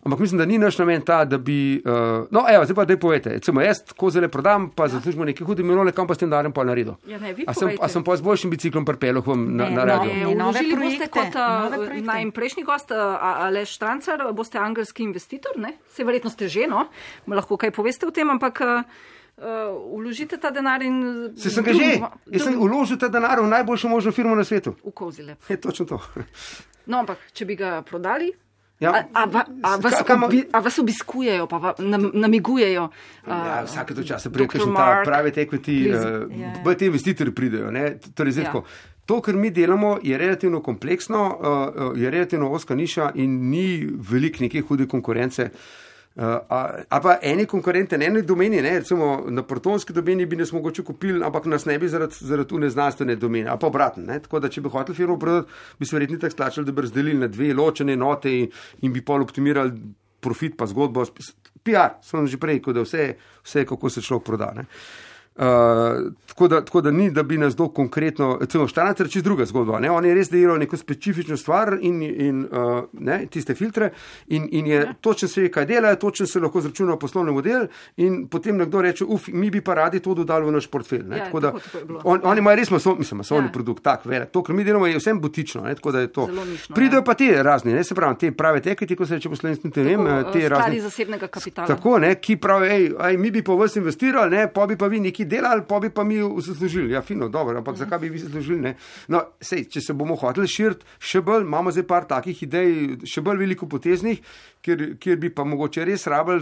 Speaker 4: Ampak mislim, da ni naš namen ta, da bi. Uh, no, evo, zdaj pa daj povete. Recimo, jaz tako zelo prodam, pa zaslužimo nekaj hude minule, kam pa s tem denarjem pa naredil.
Speaker 3: Ja, ne,
Speaker 4: A sem, a sem pa z boljšim biciklom pripeljal k vam na, na
Speaker 2: no,
Speaker 4: radio?
Speaker 2: ne. Nove
Speaker 3: Vložili boste
Speaker 2: projekte,
Speaker 3: kot
Speaker 2: nove
Speaker 3: uh,
Speaker 2: projekte.
Speaker 3: naj prejšnji gost, uh, Aleš Štancar, boste angelski investitor, ne? Se verjetno ste že, no? Lahko kaj poveste o tem, ampak uh, uh, vložite ta denar in.
Speaker 4: Se sem ga že, jaz sem uložil ta denar v najboljšo možno firmo na svetu.
Speaker 3: V kozile.
Speaker 4: Je točno to.
Speaker 3: No, ampak če bi ga prodali.
Speaker 4: Ja.
Speaker 3: A, a, a, vas,
Speaker 4: Ka- kam-
Speaker 3: obi, a vas obiskujejo, pa va, nam, namigujejo.
Speaker 4: Ja,
Speaker 3: Uh,
Speaker 4: vsake to čase pride,
Speaker 3: Dr.
Speaker 4: kakšen ta pravi
Speaker 3: please.
Speaker 4: uh,
Speaker 2: Ja, ja.
Speaker 4: bolj ti investitorji pridejo. Ne? Torej, zdaj
Speaker 3: Ja.
Speaker 4: tako. To, kar mi delamo, je relativno kompleksno, je relativno oska niša in ni veliko neke hude konkurence. Uh, a, a pa eni konkurente, ne eni domeni, ne, recimo na protonski domeni bi nas mogoče kupili, ampak nas ne bi zaradi, zaradi une znanstvene domene, a pa obratno. Tako da, če bi hotel firmo prodati, bi se verjetno tako splačali, da bi razdelili na dve ločene enote in, in bi pol optimirali profit pa zgodbo. PR, sem že prej rekel, da vse, vse kako se človek proda. Ne. Uh, tako, da, tako da ni, da bi nas kdo konkretno, recimo, Štanec je čisto druga zgodba. Ne? Oni res delajo neko specifično stvar in, in uh, ne, tiste filtre, in, in je točno se ve, kaj delajo, točno se lahko zračuna poslovni model, in potem nekdo reče, uf, mi bi pa radi to dodali v naš portfelj. ne."
Speaker 3: Ja,
Speaker 4: Tako da
Speaker 3: tako- tako je
Speaker 4: on, oni imajo res masovni, mislim, masovni
Speaker 3: Ja.
Speaker 4: produkt, tak velik. To, kar mi delamo, je vsem butično. Ne? Tako da je to.
Speaker 3: Zelo nišno,
Speaker 4: Pridejo
Speaker 3: ja.
Speaker 4: pa te razni, ne se pravi, te prave teketi, ko se reče po slovenski, ne vem,
Speaker 3: Tako,
Speaker 4: te razne.
Speaker 3: zasebnega kapitala.
Speaker 4: Tako, ne, ki pravijo, ej, ej, mi bi pa vas investirali, ne, pa bi pa vi neki nekaj delali, pa bi pa mi zaslužili. Ja, fino, dobro, ampak zakaj bi vi zaslužili? Ne? No, sej, če se bomo hoteli širiti še bolj, imamo zdaj par takih idej, še bolj veliko poteznih, kjer, kjer bi pa mogoče res rabili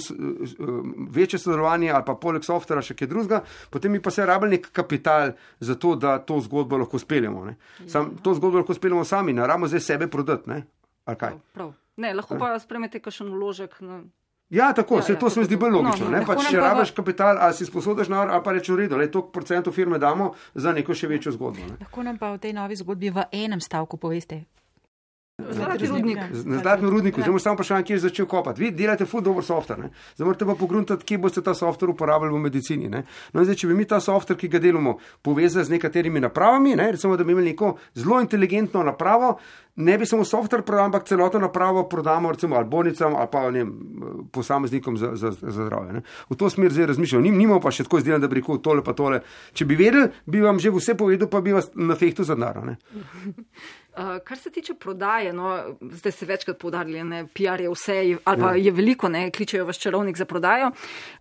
Speaker 4: večje sodelovanje ali pa poleg softvera še kaj drugega, potem bi pa se rabili nek kapital za to, da to zgodbo lahko speljemo. Sam, to zgodbo lahko speljemo sami, ne rabimo zdaj sebe prodati. Ne?
Speaker 3: Prav, prav. Ne, lahko pa spremete kakšen vložek. No.
Speaker 4: Ja, tako
Speaker 3: Ja,
Speaker 4: se
Speaker 3: ja,
Speaker 4: to se mi zdi bolj
Speaker 3: tako.
Speaker 4: logično.
Speaker 3: No,
Speaker 4: Ne,
Speaker 3: no,
Speaker 4: pa,
Speaker 3: lahko
Speaker 4: če
Speaker 3: pa v-
Speaker 4: rabiš kapital, ali si sposodaš na ali pa reče v redu, le toliko procentov firme damo za neko še večjo zgodbo. Ne.
Speaker 2: Lahko nam pa v tej novi zgodbi v enem stavku poveste.
Speaker 3: Zlati rudnik.
Speaker 4: Na zlatnem rudniku, zdaj moramo samo vprašanje, kje je začel kopati. Vi delate ful dober softver, ne? zdaj morate pa pogruntati, kje boste ta softver uporabljali v medicini. Ne? No, in zdaj, če bi mi ta softver, ki ga delamo, povezali z nekaterimi napravami, ne? recimo, da bi imeli neko zelo inteligentno napravo, ne bi samo softver prodal, ampak celotno napravo prodamo recimo ali bolnicam ali pa ne posameznikom za, za, za zdravje. Ne? V to smer zdaj razmišljam. Nim, nimamo pa še tako izdelan, da bi rekel tole pa tole. Če bi vedeli, bi vam že vse povedal, pa bi vas na fehtu za denar. ne.
Speaker 3: Uh, kar se tiče prodaje, no, zdaj ste večkrat poudarili, da PR je vse, ali pa je veliko, ne, kličejo vas čarovnik za prodajo.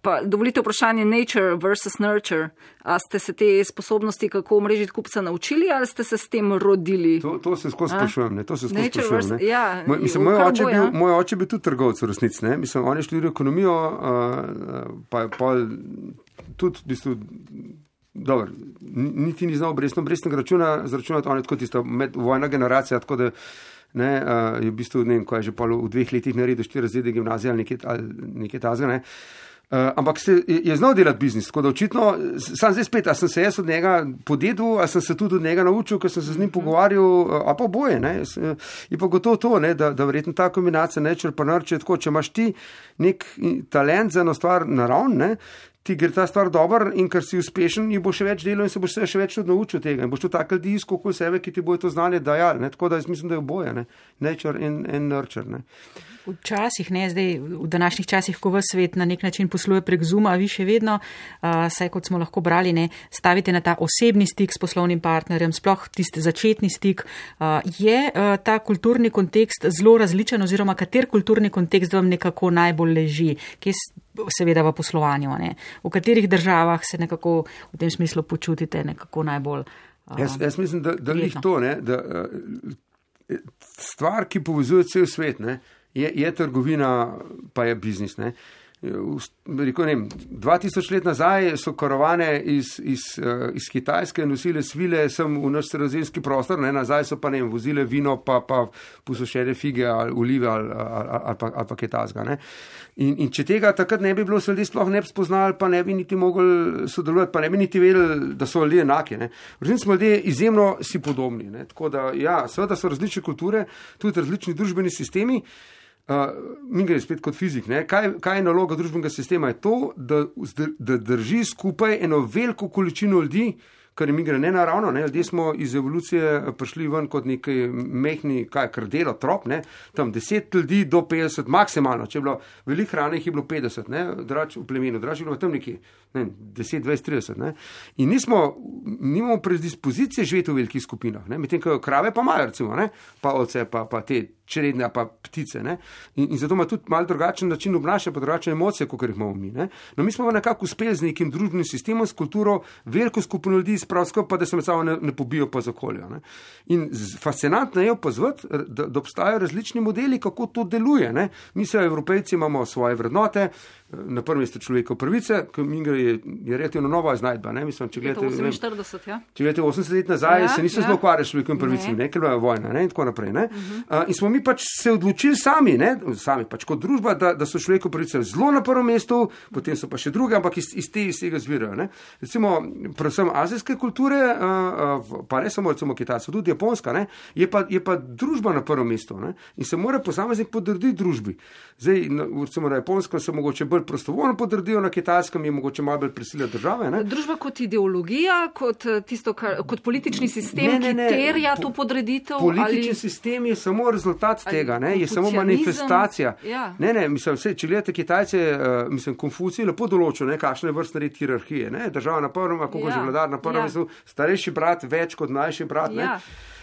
Speaker 3: Pa dovolite vprašanje nature versus nurture. A ste se te sposobnosti, kako omrežiti kupca, naučili ali ste se s tem rodili?
Speaker 4: To, to se skozi sprašujem. ne, To se skozi sprašujem.
Speaker 3: versus-
Speaker 4: ne.
Speaker 3: ja,
Speaker 4: Moj, mislim, moj, oče bil,
Speaker 3: ja.
Speaker 4: moj oče bil tudi trgovec v resnici. Ne? Mislim, on je študiral ekonomijo, uh, pa je pol tudi v bistvu. Ni- niti ni znal obrestno obrestnega računa zračunati, on je tako tista medvojna generacija, tako da ne, uh, je v bistvu, ne vem, ko je že pol v dveh letih naredil štiri razrede gimnazije ali nekaj, ali nekaj tazga. Ne. Uh, ampak se, je, znal delati biznis, tako da očitno, sam zdaj spet, a sem se jaz od njega podedil, a sem se tudi od njega naučil, ker sem se z njim pogovarjal, uh, a pa boje. Ne. Je pa gotovo to, ne, da, da verjetno ta kombinacija nečer pa narče tako, če imaš ti nek talent za eno stvar naravn, ti gre ta stvar dobro in ker si uspešen, ji bo še več delal in se boš še več naučil tega. In boš tudi tako ljudi iskal okoli sebe, ki ti bojo to znanje dajali. Ne. Tako da jaz mislim, da je oboje, ne. nature in, in nurture. Ne.
Speaker 2: Včasih, ne zdaj, v današnjih časih, ko v svet na nek način posluje prek Zuma, vi še vedno, uh, saj kot smo lahko brali, ne, stavite na ta osebni stik s poslovnim partnerjem, sploh tisti začetni stik. Uh, je uh, ta kulturni kontekst zelo različen oziroma kater kulturni kontekst vam nekako najbolj leži, kje seveda v poslovanju, ne? v katerih državah se nekako v tem smislu počutite nekako najbolj. Uh,
Speaker 4: Jaz, jaz mislim, da, da njih to, ne, da uh, stvar, ki povezuje cel svet, ne, je, je trgovina, pa je biznis. Ne. Rekel, ne, vem, 2000 let nazaj so karavane iz, iz, uh, iz Kitajske nosile svile sem v naš sredozemski prostor, ne, nazaj so pa ne, vozile vino, pa, pa posušene fige ali olive ali, ali, ali, pa, ali pa kaj tasga. In, in če tega takrat ne bi bilo, se ljudje sploh ne bi spoznali, pa ne bi niti mogli sodelovati, pa ne bi niti vedeli, da so ljudje enaki. Ne. V resnici smo ljudje izjemno si podobni. Ne. Tako da, ja, seveda so različne kulture, tudi različni družbeni sistemi. Uh, mi gre spet kot fizik. ne. Kaj, kaj je naloga družbenega sistema? Je to, da, da drži skupaj eno veliko količino ljudi, kar je mi gre nenaravno. Ne? Ljudje smo iz evolucije prišli ven kot neki mehni, kaj kar delo, trop, ne? tam 10 ljudi do 50, maksimalno. Če je bilo veliko hrane, jih je bilo 50, ne? drač v plemenu, drač je bilo tam nekje ne, vem, 10, 20, 30. Ne? In nismo, nimamo predispozicije živeti v velikih skupinah, ne? medtem ko krave pa imajo, recimo, ne? pa ovce, pa, pa te čredne, pa ptice. Ne? In, in zato ima tudi malo drugačen način obnašanja, pa drugačne emocije, kot jih imamo mi. Ne? No, mi smo nekako uspeli z nekim družbenim sistemom, s kulturo, veliko skupino ljudi spravsko, pa da se med sabo ne, ne pobijo pa za okolje. ne. In z- fascinantno je opazovati, da, da obstajajo različni modeli, kako to deluje. Ne? Mi se, evropejci, imamo svoje vrednote, na prvem mestu človekove pravice, ki je, je relativno nova znajdba. Ne? Mislim, če gledate, ne vem,
Speaker 3: 48, ja?
Speaker 4: Če gledate 80 let nazaj,
Speaker 3: Ja,
Speaker 4: se nisem
Speaker 3: ja.
Speaker 4: zelo ukvarjal s človekovimi pravicami,
Speaker 3: Ne.
Speaker 4: ne, ker je vojna ne, in tako naprej. Ne. Uh -huh. uh, in smo mi pač se odločili sami, ne, sami pač kot družba, da, da so človekove pravice zelo na prvem mestu, potem so pa še druge, ampak iz, iz, te, iz tega zvirajo. Ne. Recimo, predvsem azijske kulture, uh, pa ne samo recimo Kitajska, tudi Japonska, ne, je, pa, je pa družba na prvem mestu ne, in se mora posameznik podrediti družbi. Zdaj, na, recimo na Japonskem se mogoče bolj prostovoljno podredijo, na Kitajskem je mogoče malo bolj prisila države. Ne.
Speaker 3: Družba kot ideologija, kot, eh, tisto, kar, kot politični sistem,
Speaker 4: Ne, ne, ne.
Speaker 3: ki terja
Speaker 4: Po-
Speaker 3: to podreditev.
Speaker 4: Politični
Speaker 3: ali...
Speaker 4: sistem je samo rezultat
Speaker 3: ali
Speaker 4: tega, ne? je samo manifestacija.
Speaker 3: ja.
Speaker 4: Ne, ne, mislim, vse, če gledate Kitajce, uh, mislim, Konfucij lepo določil, ne, kakšne je vrstne red hierarhije. Ne? Država na prvem, kako
Speaker 3: Ja,
Speaker 4: ja, že vladar na prvem
Speaker 3: ja.
Speaker 4: starejši brat več kot mlajši brat. ne.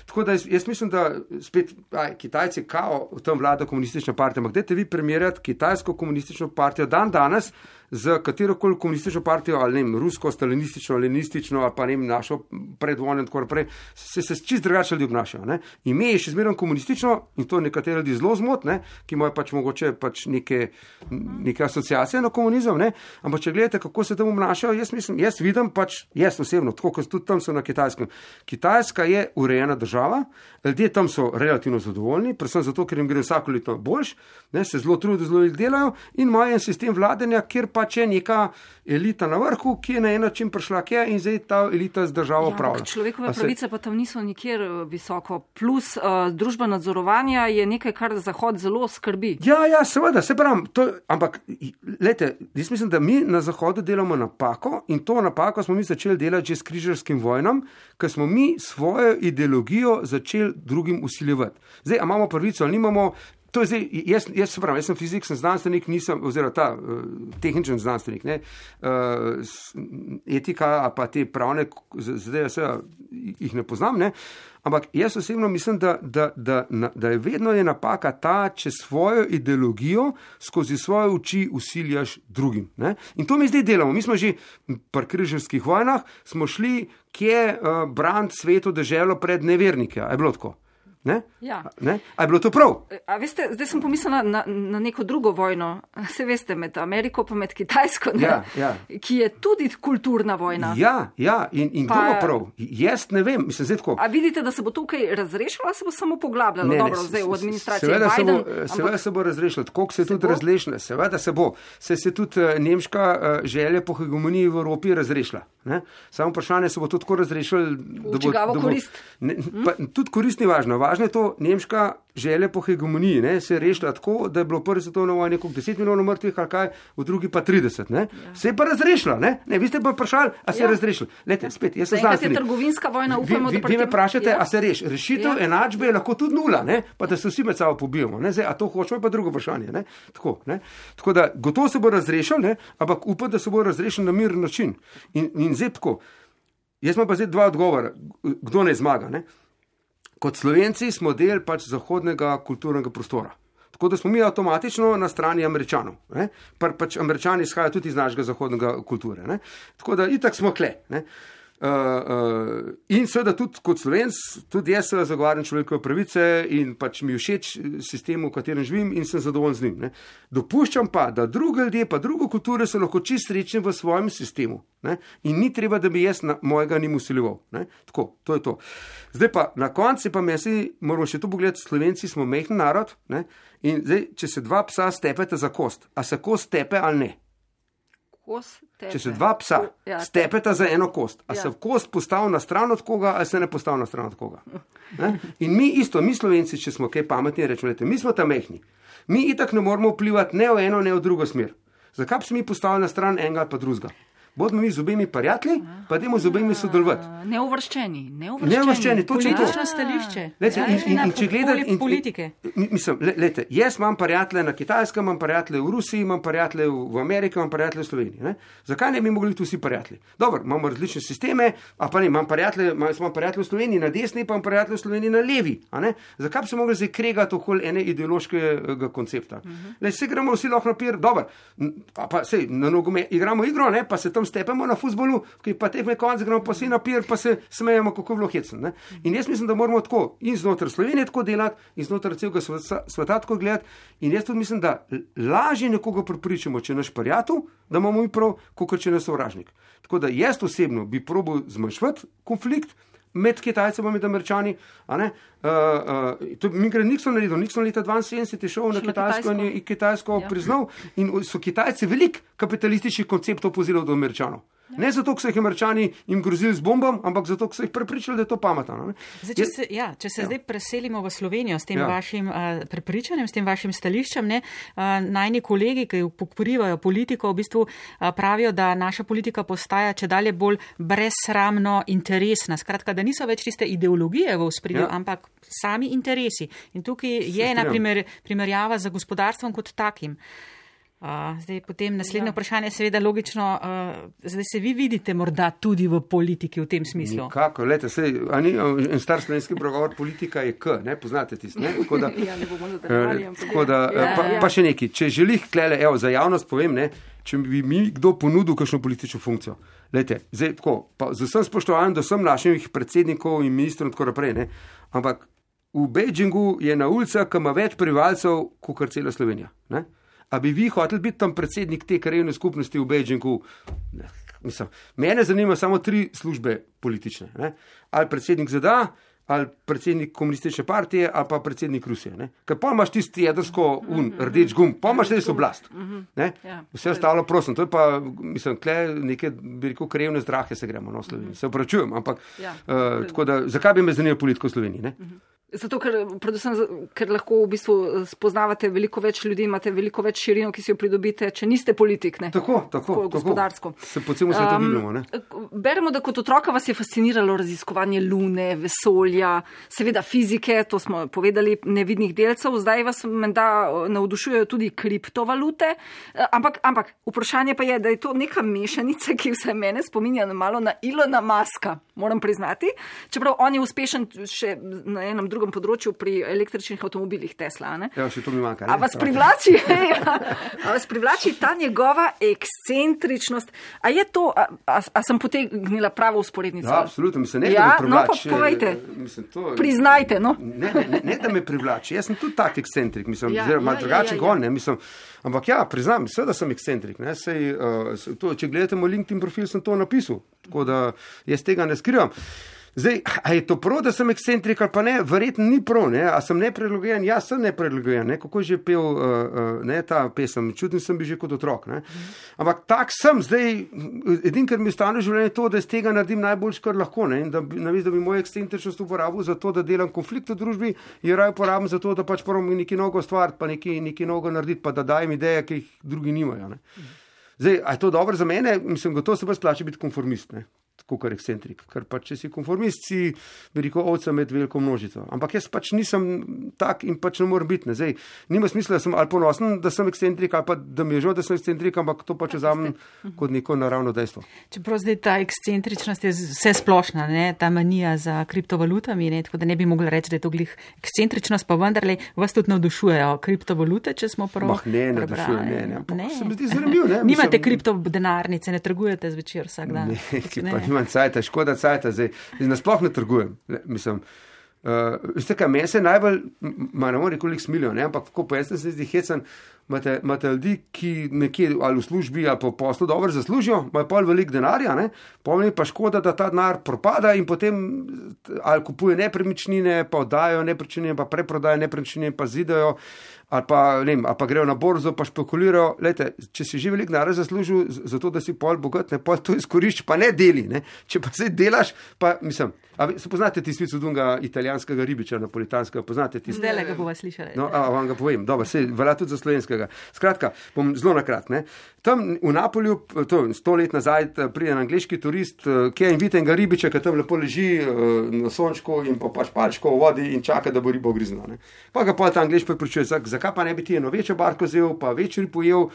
Speaker 4: Tako da jaz, jaz mislim, da spet aj, Kitajci kao v tem vlada komunistična partija. Ampak dajte vi primerjati kitajsko komunistično partijo dan danes za katero koli komunistično partijo, ali ne vem, rusko, stalinistično, leninistično, ali pa ne vem, našo predvojno in tako naprej, se, se čist drugače ljudi obnašajo. Ne? Ime je še zmeraj komunistično in to nekatere ljudi zelo zmotne, ki imajo pač mogoče pač neke, neke asociacije na komunizem, ne? ampak če gledate, kako se tam obnašajo, jaz, mislim, jaz vidim pač, jaz osebno, tako kot tudi tam so na kitajskem. Kitajska je urejena država, ljudje tam so relativno zadovoljni, predvsem zato, ker jim gre vsako leto boljš, ne, se zelo trudijo, zelo delajo in imajo en sistem vladanja, kjer pač je neka elita na vrhu, ki je na en način prišla kje in zdaj ta elita z državo
Speaker 3: Ja, ampak človekove
Speaker 4: se-
Speaker 3: pravice pa tam niso nikjer eh, visoko. Plus uh, družba nadzorovanja je nekaj, kar Zahod zelo skrbi.
Speaker 4: Ja, ja, seveda, se pravim, to, ampak lete, jaz mislim, da mi na Zahodu delamo napako in to napako smo mi začeli delati že s križarskim vojnom, ker smo mi svojo ideologijo začeli drugim usiljevati. Zdaj, imamo pravico ali nimamo. To je zdaj, jaz, jaz, se pravim, jaz sem fizik, sem znanstvenik, nisem, oziroma ta uh, tehničen znanstvenik, ne, uh, etika, pa te pravne, z- zdaj se jih ne poznam, ne, ampak jaz osebno mislim, da, da, da, na- da je vedno je napaka ta, če svojo ideologijo skozi svoje oči usiljaš drugim. Ne. In to mi zdaj delamo. Mi smo že pri križarskih vojnah, smo šli, kje uh, brant svetu deželo pred nevernike. Je bilo tako? Ne?
Speaker 3: Ja.
Speaker 4: Ne? A je bilo to prav?
Speaker 3: A veste, zdaj sem pomislila na, na neko drugo vojno, se veste, med Ameriko in med Kitajsko, ne,
Speaker 4: Ja, ja.
Speaker 3: ki je tudi kulturna vojna.
Speaker 4: Ja, ja, in, in
Speaker 3: Pa-
Speaker 4: kdo bo prav? Jaz ne vem, mislim, zdaj tako.
Speaker 3: A vidite, da se bo tukaj razrešilo, ali se bo samo poglabljalo? Dobro, zdaj v administraciji
Speaker 4: seveda se,
Speaker 3: Biden.
Speaker 4: bo,
Speaker 3: ampak-
Speaker 4: seveda se bo razrešilo, tako se, se tudi
Speaker 3: bo?
Speaker 4: razrešila. Seveda se bo. Se je tudi uh, nemška uh, želja po hegemoniji v Evropi razrešila. Ne? Samo vprašanje se bo to tako razrešilo, da bo, da bo
Speaker 3: korist?
Speaker 4: Ne, pa, tudi korist ni važno. Važno je to, nemška želja po hegemoniji ne, se je rešila tako, da je bilo prvi svetovni vojni nekaj 10 milijonov mrtvih, ali kaj, v drugi pa 30. Ne? Se je pa razrešila. Ne? Ne, vi ste pa vprašali, a se je
Speaker 3: Ja.
Speaker 4: razrešila. Lete, spet, jaz sem
Speaker 3: Zaenkrat je
Speaker 4: znanstvenik.
Speaker 3: trgovinska vojna,
Speaker 4: Vi-
Speaker 3: upamo,
Speaker 4: vi,
Speaker 3: da
Speaker 4: vi me vprašate,
Speaker 3: Ja.
Speaker 4: a se reš. Rešitev
Speaker 3: Ja.
Speaker 4: enačbe je lahko tudi nula, ne? pa da se vsi med sabo pobijamo. Ne? Zdaj, a to hočemo, je pa drugo vprašanje. Ne? Tako, ne? Tako da gotovo se bo razrešil, ne? ampak upam, da se bo razrešil na miren način. In, in zdaj tako. Jaz imam pa zdaj dva odgovora, kdo ne zmaga. Ne? Kot slovenci smo del pač zahodnega kulturnega prostora. Tako da smo mi avtomatično na strani američanov. Pa, pač američani izhajajo tudi iz našega zahodnega kulture. Ne? Tako da itak smo kle. Ne? Uh, uh, in seveda tudi kot slovenc, tudi jaz seveda zagovarjam človekove pravice in pač mi všeč sistem, v katerem živim in sem zadovoljen z njim. Ne. Dopuščam pa, da druge ljudje, pa druge kulture so lahko čist srečni v svojem sistemu. Ne. In ni treba, da bi jaz na, mojega njim usiljeval. Tako, to je to. Zdaj pa na koncu pa mesi, moramo še to pogledati, slovenci smo mehni narod ne. in zdaj, če se dva psa stepeta za kost, a se kost stepe ali ne?
Speaker 3: Kos tepe.
Speaker 4: Če se dva psa
Speaker 3: Ja,
Speaker 4: stepeta za eno kost, a
Speaker 3: Ja.
Speaker 4: se kost postavi na stran od koga, ali se ne postavi na stran od koga. Ne? In mi isto, mi slovenci, če smo kaj pametni, rečemo, mi smo tam mehni. Mi itak ne moramo vplivati ne v eno, ne v drugo smer. Zakaj bi se mi postavili na stran enega ali pa drugega? Bodimo mi z obemi prijatelji, pa dajmo z obemi sodelovati.
Speaker 3: A, Neuvrščeni, neuvrščeni.
Speaker 4: Neuvrščeni, točno to.
Speaker 2: Politično stališče.
Speaker 4: Lejte,
Speaker 2: Ja,
Speaker 4: in, in, in če gledate, in,
Speaker 2: politike.
Speaker 4: Mislim, le, lejte, jaz imam prijatelje na Kitajskem, imam prijatelje v Rusiji, imam prijatelje v, Ameriki, imam prijatelje v Sloveniji. Ne? Zakaj ne bi mogli tu vsi prijatelji? Dobro, imamo različne sisteme, a pa ne, imam prijatelje, imam, prijatelje v Sloveniji na desni, pa imam prijatelje v Sloveniji na levi. Zakaj bi se mogli zdaj kregati okoli ene ideološkega koncepta? Uh -huh. Le, se gremo vsi lahko na pir, dobro, pa sej, na nogome igramo igro, ne? pa se tam stepemo na futbolu, ki pa tekme konc, gremo pa vsi na pir, pa se smejemo, kako je bilo hecno. In jaz mislim, da moramo tako in znotraj Slovenije tako delati, in znotraj celega sveta, sveta tako gledati. In jaz tudi mislim, da lažje nekoga prepričamo, če naš prijatelj, da imamo mi prav, kot če naš sovražnik. Tako da jaz osebno bi probil zmanjšati konflikt. Med Kitajci in med Američani. Uh, uh, to mi gre Nixon naredil. Nixon leta 72 je šel na
Speaker 3: Šel na
Speaker 4: Kitajsko in je
Speaker 3: Kitajsko.
Speaker 4: Kitajsko
Speaker 3: Ja.
Speaker 4: priznal. In so Kitajci veliko kapitalističnih konceptov pozirali do Američanov. Ne zato, ker so jih Američani jim grozili z bombom, ampak zato, ker so jih prepričali, da je to pametno.
Speaker 2: Zdaj, če
Speaker 4: Je-
Speaker 2: se, ja, če se ja. zdaj preselimo v Slovenijo s tem
Speaker 4: Ja.
Speaker 2: vašim uh, prepričanjem, s tem vašim stališčem, ne, uh, najni kolegi, ki pokrivajo politiko, v bistvu uh, pravijo, da naša politika postaja če dalje bolj brezsramno interesna. Skratka, da niso več tiste ideologije v spredju,
Speaker 4: Ja.
Speaker 2: ampak sami interesi. In tukaj je
Speaker 4: strinjam.
Speaker 2: ena primer, primerjava z gospodarstvom kot takim. Uh, zdaj, potem naslednje ja. vprašanje je seveda logično. Uh, zdaj se vi vidite morda tudi v politiki v tem smislu.
Speaker 4: Nikako, lete, sej, a ni, en star slovenski pregovor politika je k, ne, poznate tisti, ne? Tako da,
Speaker 3: Ja, ne bomo nadaljevali,
Speaker 4: eh, tako
Speaker 3: ja.
Speaker 4: da,
Speaker 3: Ja,
Speaker 4: eh, pa,
Speaker 3: ja.
Speaker 4: pa še nekaj, če želih klele, evo, za javnost povem, ne, če bi mi kdo ponudil kakšno politično funkcijo. Lejte, zdaj, tako, pa, z vsem spoštovanjem do vsem naših predsednikov in ministrov in tako naprej, ne? ampak v Beijingu je na ulicah, ki ima več prebivalcev, kot kar cela Slovenija. Ne? A bi vi hoteli biti tam predsednik te krajevne skupnosti v Beijingu? Mislim, mene zanima samo tri službe politične. Ne? Ali predsednik ZDA, ali predsednik komunistične partije, ali pa predsednik Rusije. ne. Ker pa imaš tisti jedrsko un, rdeč gum, pa imaš res oblast. ne.
Speaker 3: Ja.
Speaker 4: Vse ostalo, prosim, to je pa, mislim, kle neke, bi rekel, krevne zdrahe se gremo no, v Sloveniji. Se upravičujem, ampak
Speaker 3: Ja.
Speaker 4: uh, tako da, zakaj bi me zanimalo politika v Sloveniji? Ne?
Speaker 3: Zato, ker, predvsem, ker lahko v bistvu eh, spoznavate veliko več ljudi, imate veliko več širino, ki si jo pridobite, če niste politik. Ne?
Speaker 4: Tako, tako,
Speaker 3: Tako, gospodarsko.
Speaker 4: Se po celem svetu
Speaker 3: Um,
Speaker 4: gibljamo. ne.
Speaker 3: Beremo, da kot otroka vas je fasciniralo raziskovanje lune, vesolja, seveda fizike, to smo povedali, nevidnih delcev, zdaj vas menda eh, navdušujejo tudi kriptovalute. Eh, Ampak, ampak vprašanje pa je, da je to neka mešanica, ki vse mene spominja na malo na Ilona Maska, moram priznati. Čeprav on je uspešen še na enem drugem področju pri električnih avtomobilih Tesla. a Ne?
Speaker 4: Ja, še to mi manjka. ne.
Speaker 3: A vas privlači, a vas privlači ta njegova ekscentričnost? A je to, a, a, a sem potegnila pravo usporednico?
Speaker 4: Ja, absolutno, mislim, ne,
Speaker 3: Ja,
Speaker 4: da me
Speaker 3: no, pa povejte.
Speaker 4: eh, mislim, to-
Speaker 3: Priznajte, no.
Speaker 4: Ne, ne, ne, ne, da me privlači, jaz sem tudi tak ekscentrik, mislim,
Speaker 3: Ja,
Speaker 4: ja,
Speaker 3: ja, ja,
Speaker 4: drugačen
Speaker 3: ja,
Speaker 4: ja,
Speaker 3: ja.
Speaker 4: gon, ne, mislim, ampak ja, priznam, seveda sem ekscentrik, ne, sej, uh, to, če gledate moj LinkedIn profil, sem to napisal, tako da jaz tega ne skrivam. Zdaj, a je to prav, da sem ekscentrik ali pa ne, verjetno ni prav, ne, a sem neprilagojen, jaz sem neprilagojen, ne, kako že pel uh, uh, ne, ta pesem, čutim sem bil že kot otrok, ne. Ampak tak sem, zdaj, edin, kar mi ostane v življenju, je to, da iz tega naredim najboljš, kar lahko, ne, in da, namesto da bi mojo ekscentričnost uporabil za to, da delam konflikt v družbi, je raje uporabim za to, da pač moram nekaj nogo ustvariti, pa nekaj, nekaj nogo narediti, pa da dajem ideje, ki jih drugi nimajo. Ne. Zdaj, a je to dobro za mene? Mislim, gotovo se pa splača biti konformist, ne? Tako kot ekscentrik. Ker pa če si konformist, si veliko ovca med veliko množico. Ampak jaz pač nisem tak in pač ne morem biti. Ne? Zdaj, nima smisla, da sem ali ponosen, da sem ekscentrik, ali pa da mi je žal, da sem ekscentrik, ampak to pač vzamem kot neko naravno dejstvo.
Speaker 2: Čeprav zdaj ta ekscentričnost je vse splošna, ne? ta manija za kriptovalutami, ne? tako da ne bi mogla reči, da je to glih ekscentričnost, pa vendarle vas tudi navdušujejo kriptovalute, če smo prav.
Speaker 4: Mah, ne,
Speaker 2: prebrali.
Speaker 4: navdušuje, ne, ne, ampak se mi zdi zanimivo, ne,
Speaker 2: Nimate kriptodenarnice, ne trgujete zvečer vsak dan.
Speaker 4: Ne, ki pa nimam cajta, škoda cajta, zdaj, zdaj nasploh ne trgujem. Le, mislim, uh, veste kaj, meni se najbolj, ma ne morem koliko smilijo, ne, ampak ko pa jaz se zdi hecen, imate, imate ljudi, ki nekje ali v službi ali v poslu dobro zaslužijo, imajo pol velik denarja, ne, pomeni pa škoda, da ta denar propada in potem t- ali kupuje nepremičnine, pa oddajo nepremičnine, pa preprodajo nepremičnine, pa zidajo. Ali pa, vem, ali pa grejo na borzo, pa špekulirajo. Lejte, če si že veliko denarja zaslužil, zato da si pol bogat, ne pol to izkorišči, pa ne deli. Ne? Če pa se delaš, pa mislim, a vi se poznate ti svicu dunga italijanskega ribiča, napolitanskega, poznate ti
Speaker 2: Zdaj le ga bova slišali.
Speaker 4: No, a vam ga povem, dobro, se velja tudi za slovenskega. Skratka, bom zelo na kratko. Tam v Napolju, to je sto let nazaj, pride en angliški turist, eh, ki je in vidi enega ribiča, ki tam lepo leži eh, na sončku in pa pač palčko v vodi in čaka, da bo ribo griznila. ne. Pa ga pa ta angliš prepričuje, "Zak- zakaj pa ne bi ti eno večjo barko vzel, pa večji ujel.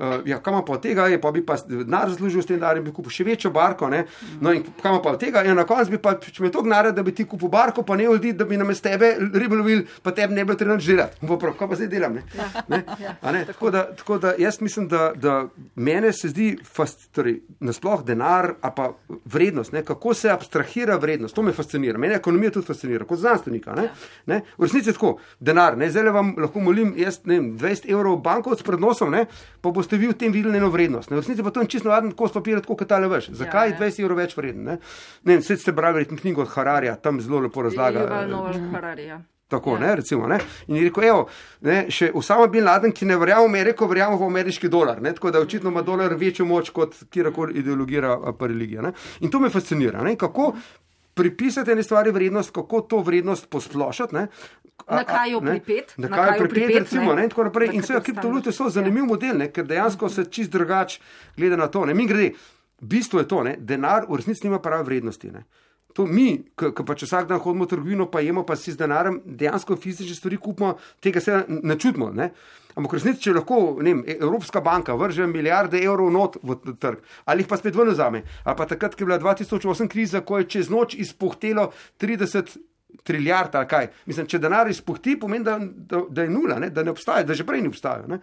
Speaker 4: Uh, ja, kam pa od tega je, pa bi pa denar zaslužil s tem denarjem, bi kupil še večjo barko. Ne? No, in kam pa od tega, ja, na koncu bi pa, če mi je to gnara, da bi ti kupil barko, pa ne ljudi, da bi namesto tebe ribo lovil, pa tebi ne bi bilo treba. Bo prav, kaj pa zdaj delam? Ne? Ne? A Ne? Tako, da, tako da jaz mislim, da, da mene se zdi fast, torej, nasploh denar, a pa vrednost, ne? kako se abstrahira vrednost. To me fascinira. Mene ekonomija tudi fascinira, kot znanstvenika. Ne? Ne? V resnici je tako, denar, ne? zdaj vam lahko molim, jaz ne vem, 20 evrov bankovc pred nosom, ne? pa boste vi v tem videli eno vrednost. Ne? V resnici pa to je čisto navaden kos papirja, kot tale veš. Zakaj je
Speaker 3: ja.
Speaker 4: 20 evrov več vreden? Ne, ne vem, ste brali knjigo od Hararja, tam zelo lepo razlaga. Eh,
Speaker 3: Harari, ja.
Speaker 4: Tako,
Speaker 3: Ja.
Speaker 4: ne, recimo, ne. In je rekel, evo, ne, še Osama bin Laden, ki ne verjame v Ameriko, verjame v ameriški dolar. Ne, tako da očitno ima dolar večjo moč kot kjerkoli ideologija ali pa religija. Ne. In to me fascinira, ne, kako pripisati ene stvari vrednost, kako to vrednost posplošati. Ne.
Speaker 3: Na kaj jo pripet,
Speaker 4: Na kaj jo pripet, recimo,
Speaker 3: ne.
Speaker 4: in tako naprej.
Speaker 3: Na
Speaker 4: In seveda kriptovalute so
Speaker 3: standard,
Speaker 4: zanimiv model, ne, ker dejansko se čist drugače gleda na to. Ne. Mi grede, bistvo je to, ne, denar v resnici nima prave vrednosti. Ne. To mi, ki pač vsak dan hodimo v trgovino, pa jemo, pa si z denarjem dejansko fizične stvari kupimo, tega se ne čutimo. Ne? Ampak resnici, če lahko vem, Evropska banka vrže milijarde evrov not v trg, ali jih pa spet ven vzame, ali pa takrat, ko je bila 2008 kriza, ko je čez noč izpohtelo 30 trilijard ali kaj. Mislim, če denar izpuhti, pomeni, da, da, da je nula, ne? da ne obstaja, da že prej ni obstajal. Ne?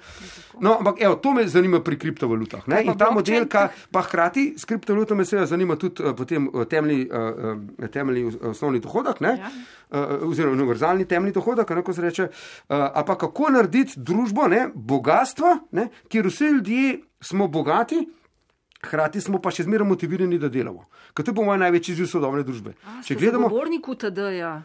Speaker 4: No, ampak evo, to me zanima pri kriptovalutah. Ne? In ta
Speaker 3: blockchain?
Speaker 4: model, ka, pa hkrati s kriptovalutami seveda zanima tudi uh, potem temeljni, uh, temeljni uh, osnovni dohodek, ne?
Speaker 3: Ja.
Speaker 4: Uh, oziroma univerzalni temeljni dohodek, ne, ko se reče, uh, pa kako narediti družbo, ne, bogatstva, ne, kjer vsi ljudje smo bogati, hkrati smo pa še zmeraj motivirani, da delamo. Ker to je po mojem največji izziv sodobne družbe.
Speaker 3: A,
Speaker 4: Če gledamo,
Speaker 3: Zagovornik UTD-ja.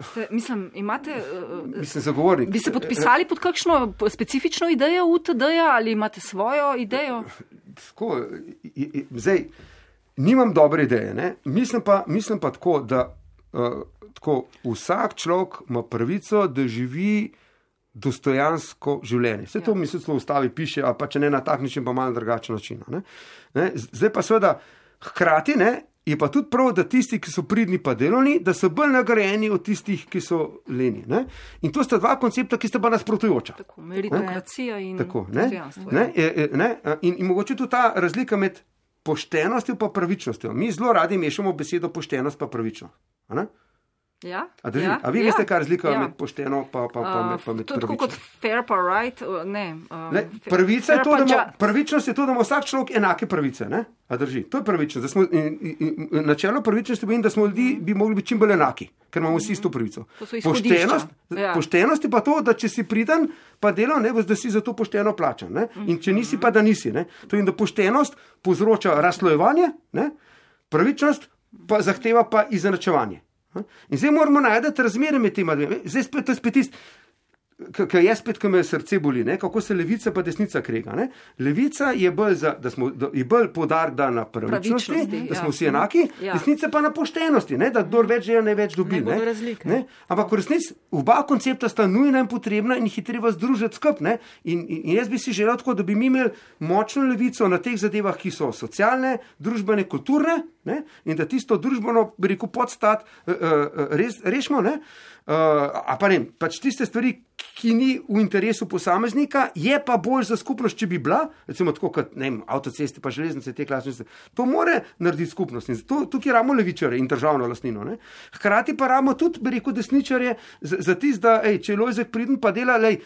Speaker 3: Ste, mislim, imate. Uh,
Speaker 4: mislim, zagovornik.
Speaker 3: bi se podpisali pod kakšno specifično idejo UTD-ja ali imate svojo idejo?
Speaker 4: Tako, zdaj, nimam dobre ideje. Ne? Mislim pa, mislim pa tako, da uh, tako, vsak človek ima pravico, da živi dostojansko življenje. Vse to
Speaker 3: Ja.
Speaker 4: ja. mislim, v ustavi piše, pa če ne na tak način, pa malo drugačen način. Ne? Ne? Zdaj pa seveda, hkrati ne. Je pa tudi prav, da tisti, ki so pridni pa delovni, da so bolj nagrajeni od tistih, ki so leni. Ne? In to sta dva koncepta, ki sta pa nasprotujoča.
Speaker 3: Tako, meritokracija in
Speaker 4: Tako, ne? Ne? E, ne? In, in mogoče tudi ta razlika med poštenostjo in pravičnostjo. Mi zelo radi mešamo besedo poštenost in pravičnost.
Speaker 3: Ja?
Speaker 4: A, drži?
Speaker 3: ja?
Speaker 4: A vi veste, kaj je razlika
Speaker 3: ja.
Speaker 4: med pošteno in pa, pa, pa, med- pa med
Speaker 3: je tako kot
Speaker 4: pravično?
Speaker 3: fair pa right, uh, ne. Uh,
Speaker 4: Ne, pravica je
Speaker 3: fair
Speaker 4: to, da ima, pravičnost je to, da ima vsak človek enake pravice. Ne? A drži? To je pravičnost. Smo, in, in, in, načelo pravičnosti pomeni, da smo ljudi bi mogli biti čim bolj enaki, ker imamo vsi isto pravico.
Speaker 3: To so izhodišča.
Speaker 4: Poštenost,
Speaker 3: Ja.
Speaker 4: poštenost je pa to, da če si pridan, pa delo, ne, da si za to pošteno plačan. Ne? In če nisi, pa da nisi. Ne? To je, da poštenost povzroča razslojevanje, ne? pravičnost pa zahteva pa izenačevanje. In zdaj moramo najti razmere med tema dvema. Zdaj spet, to je spet tisto. Ker jaz spet, ko me srce boli, ne? kako se levica pa desnica krega. Ne? Levica je bolj, za, da smo, da, je bolj podarek da na pravičnosti,
Speaker 3: Pravičnosti,
Speaker 4: da smo
Speaker 3: ja.
Speaker 4: vsi enaki,
Speaker 3: Ja.
Speaker 4: desnica pa na poštenosti, ne? da kdo več želi, največ dobi.
Speaker 2: Ne razlike.
Speaker 4: Ne? Ampak v resnici oba koncepta sta nujna in potrebna in jih je treba združiti skupaj. In, in, in jaz bi si želel tako, da bi mi imeli močno levico na teh zadevah, ki so socialne, družbene, kulturne ne? in da tisto družbeno, bi rekel, podstat uh, uh, res, rešimo. Ne? Uh, pa ne, pač tiste stvari, ki ni v interesu posameznika, je pa bolj za skupnost, če bi bila, recimo tako kot ne avtoceste, pa železnice, te klasične. To more narediti skupnost in zato tukaj ramo levičare in državno lastnino. Ne? Hkrati pa ramo tudi, bi rekel, desničarje za, za tist, da ej, če je lojzek pridn, pa dela, lej.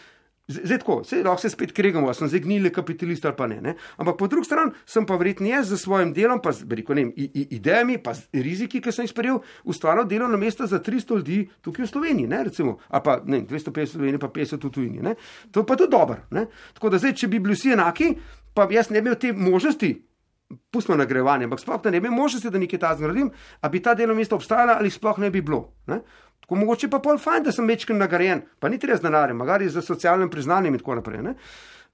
Speaker 4: Zdaj tako, se lahko se spet kregamo, sem zdaj gnili kapitalist ali pa ne, ne. Ampak po drugi strani sem pa verjetno jaz z svojim delom, pa z rekel, ne, i- i- idejami, pa z riziki, ki sem jih sprejel, ustvaril delovno mesto za 300 ljudi tukaj v Sloveniji, ne, recimo, a pa ne, 250 v Sloveniji, pa 50 v tujini. Ne. To je pa tudi dobro. Tako da zdaj, če bi bili vsi enaki, pa jaz ne bi imel te možnosti. Pustimo nagrajevanje, ampak sploh da ne bi možnosti, da nekaj ta zgradim, a bi ta delovno mesto obstajalo ali sploh ne bi bilo. Ne? Tako mogoče pa pol fajn, da sem večkrat nagrajen, pa ni treba z denarjem, magari za socialnim priznanjem in tako naprej. Ne?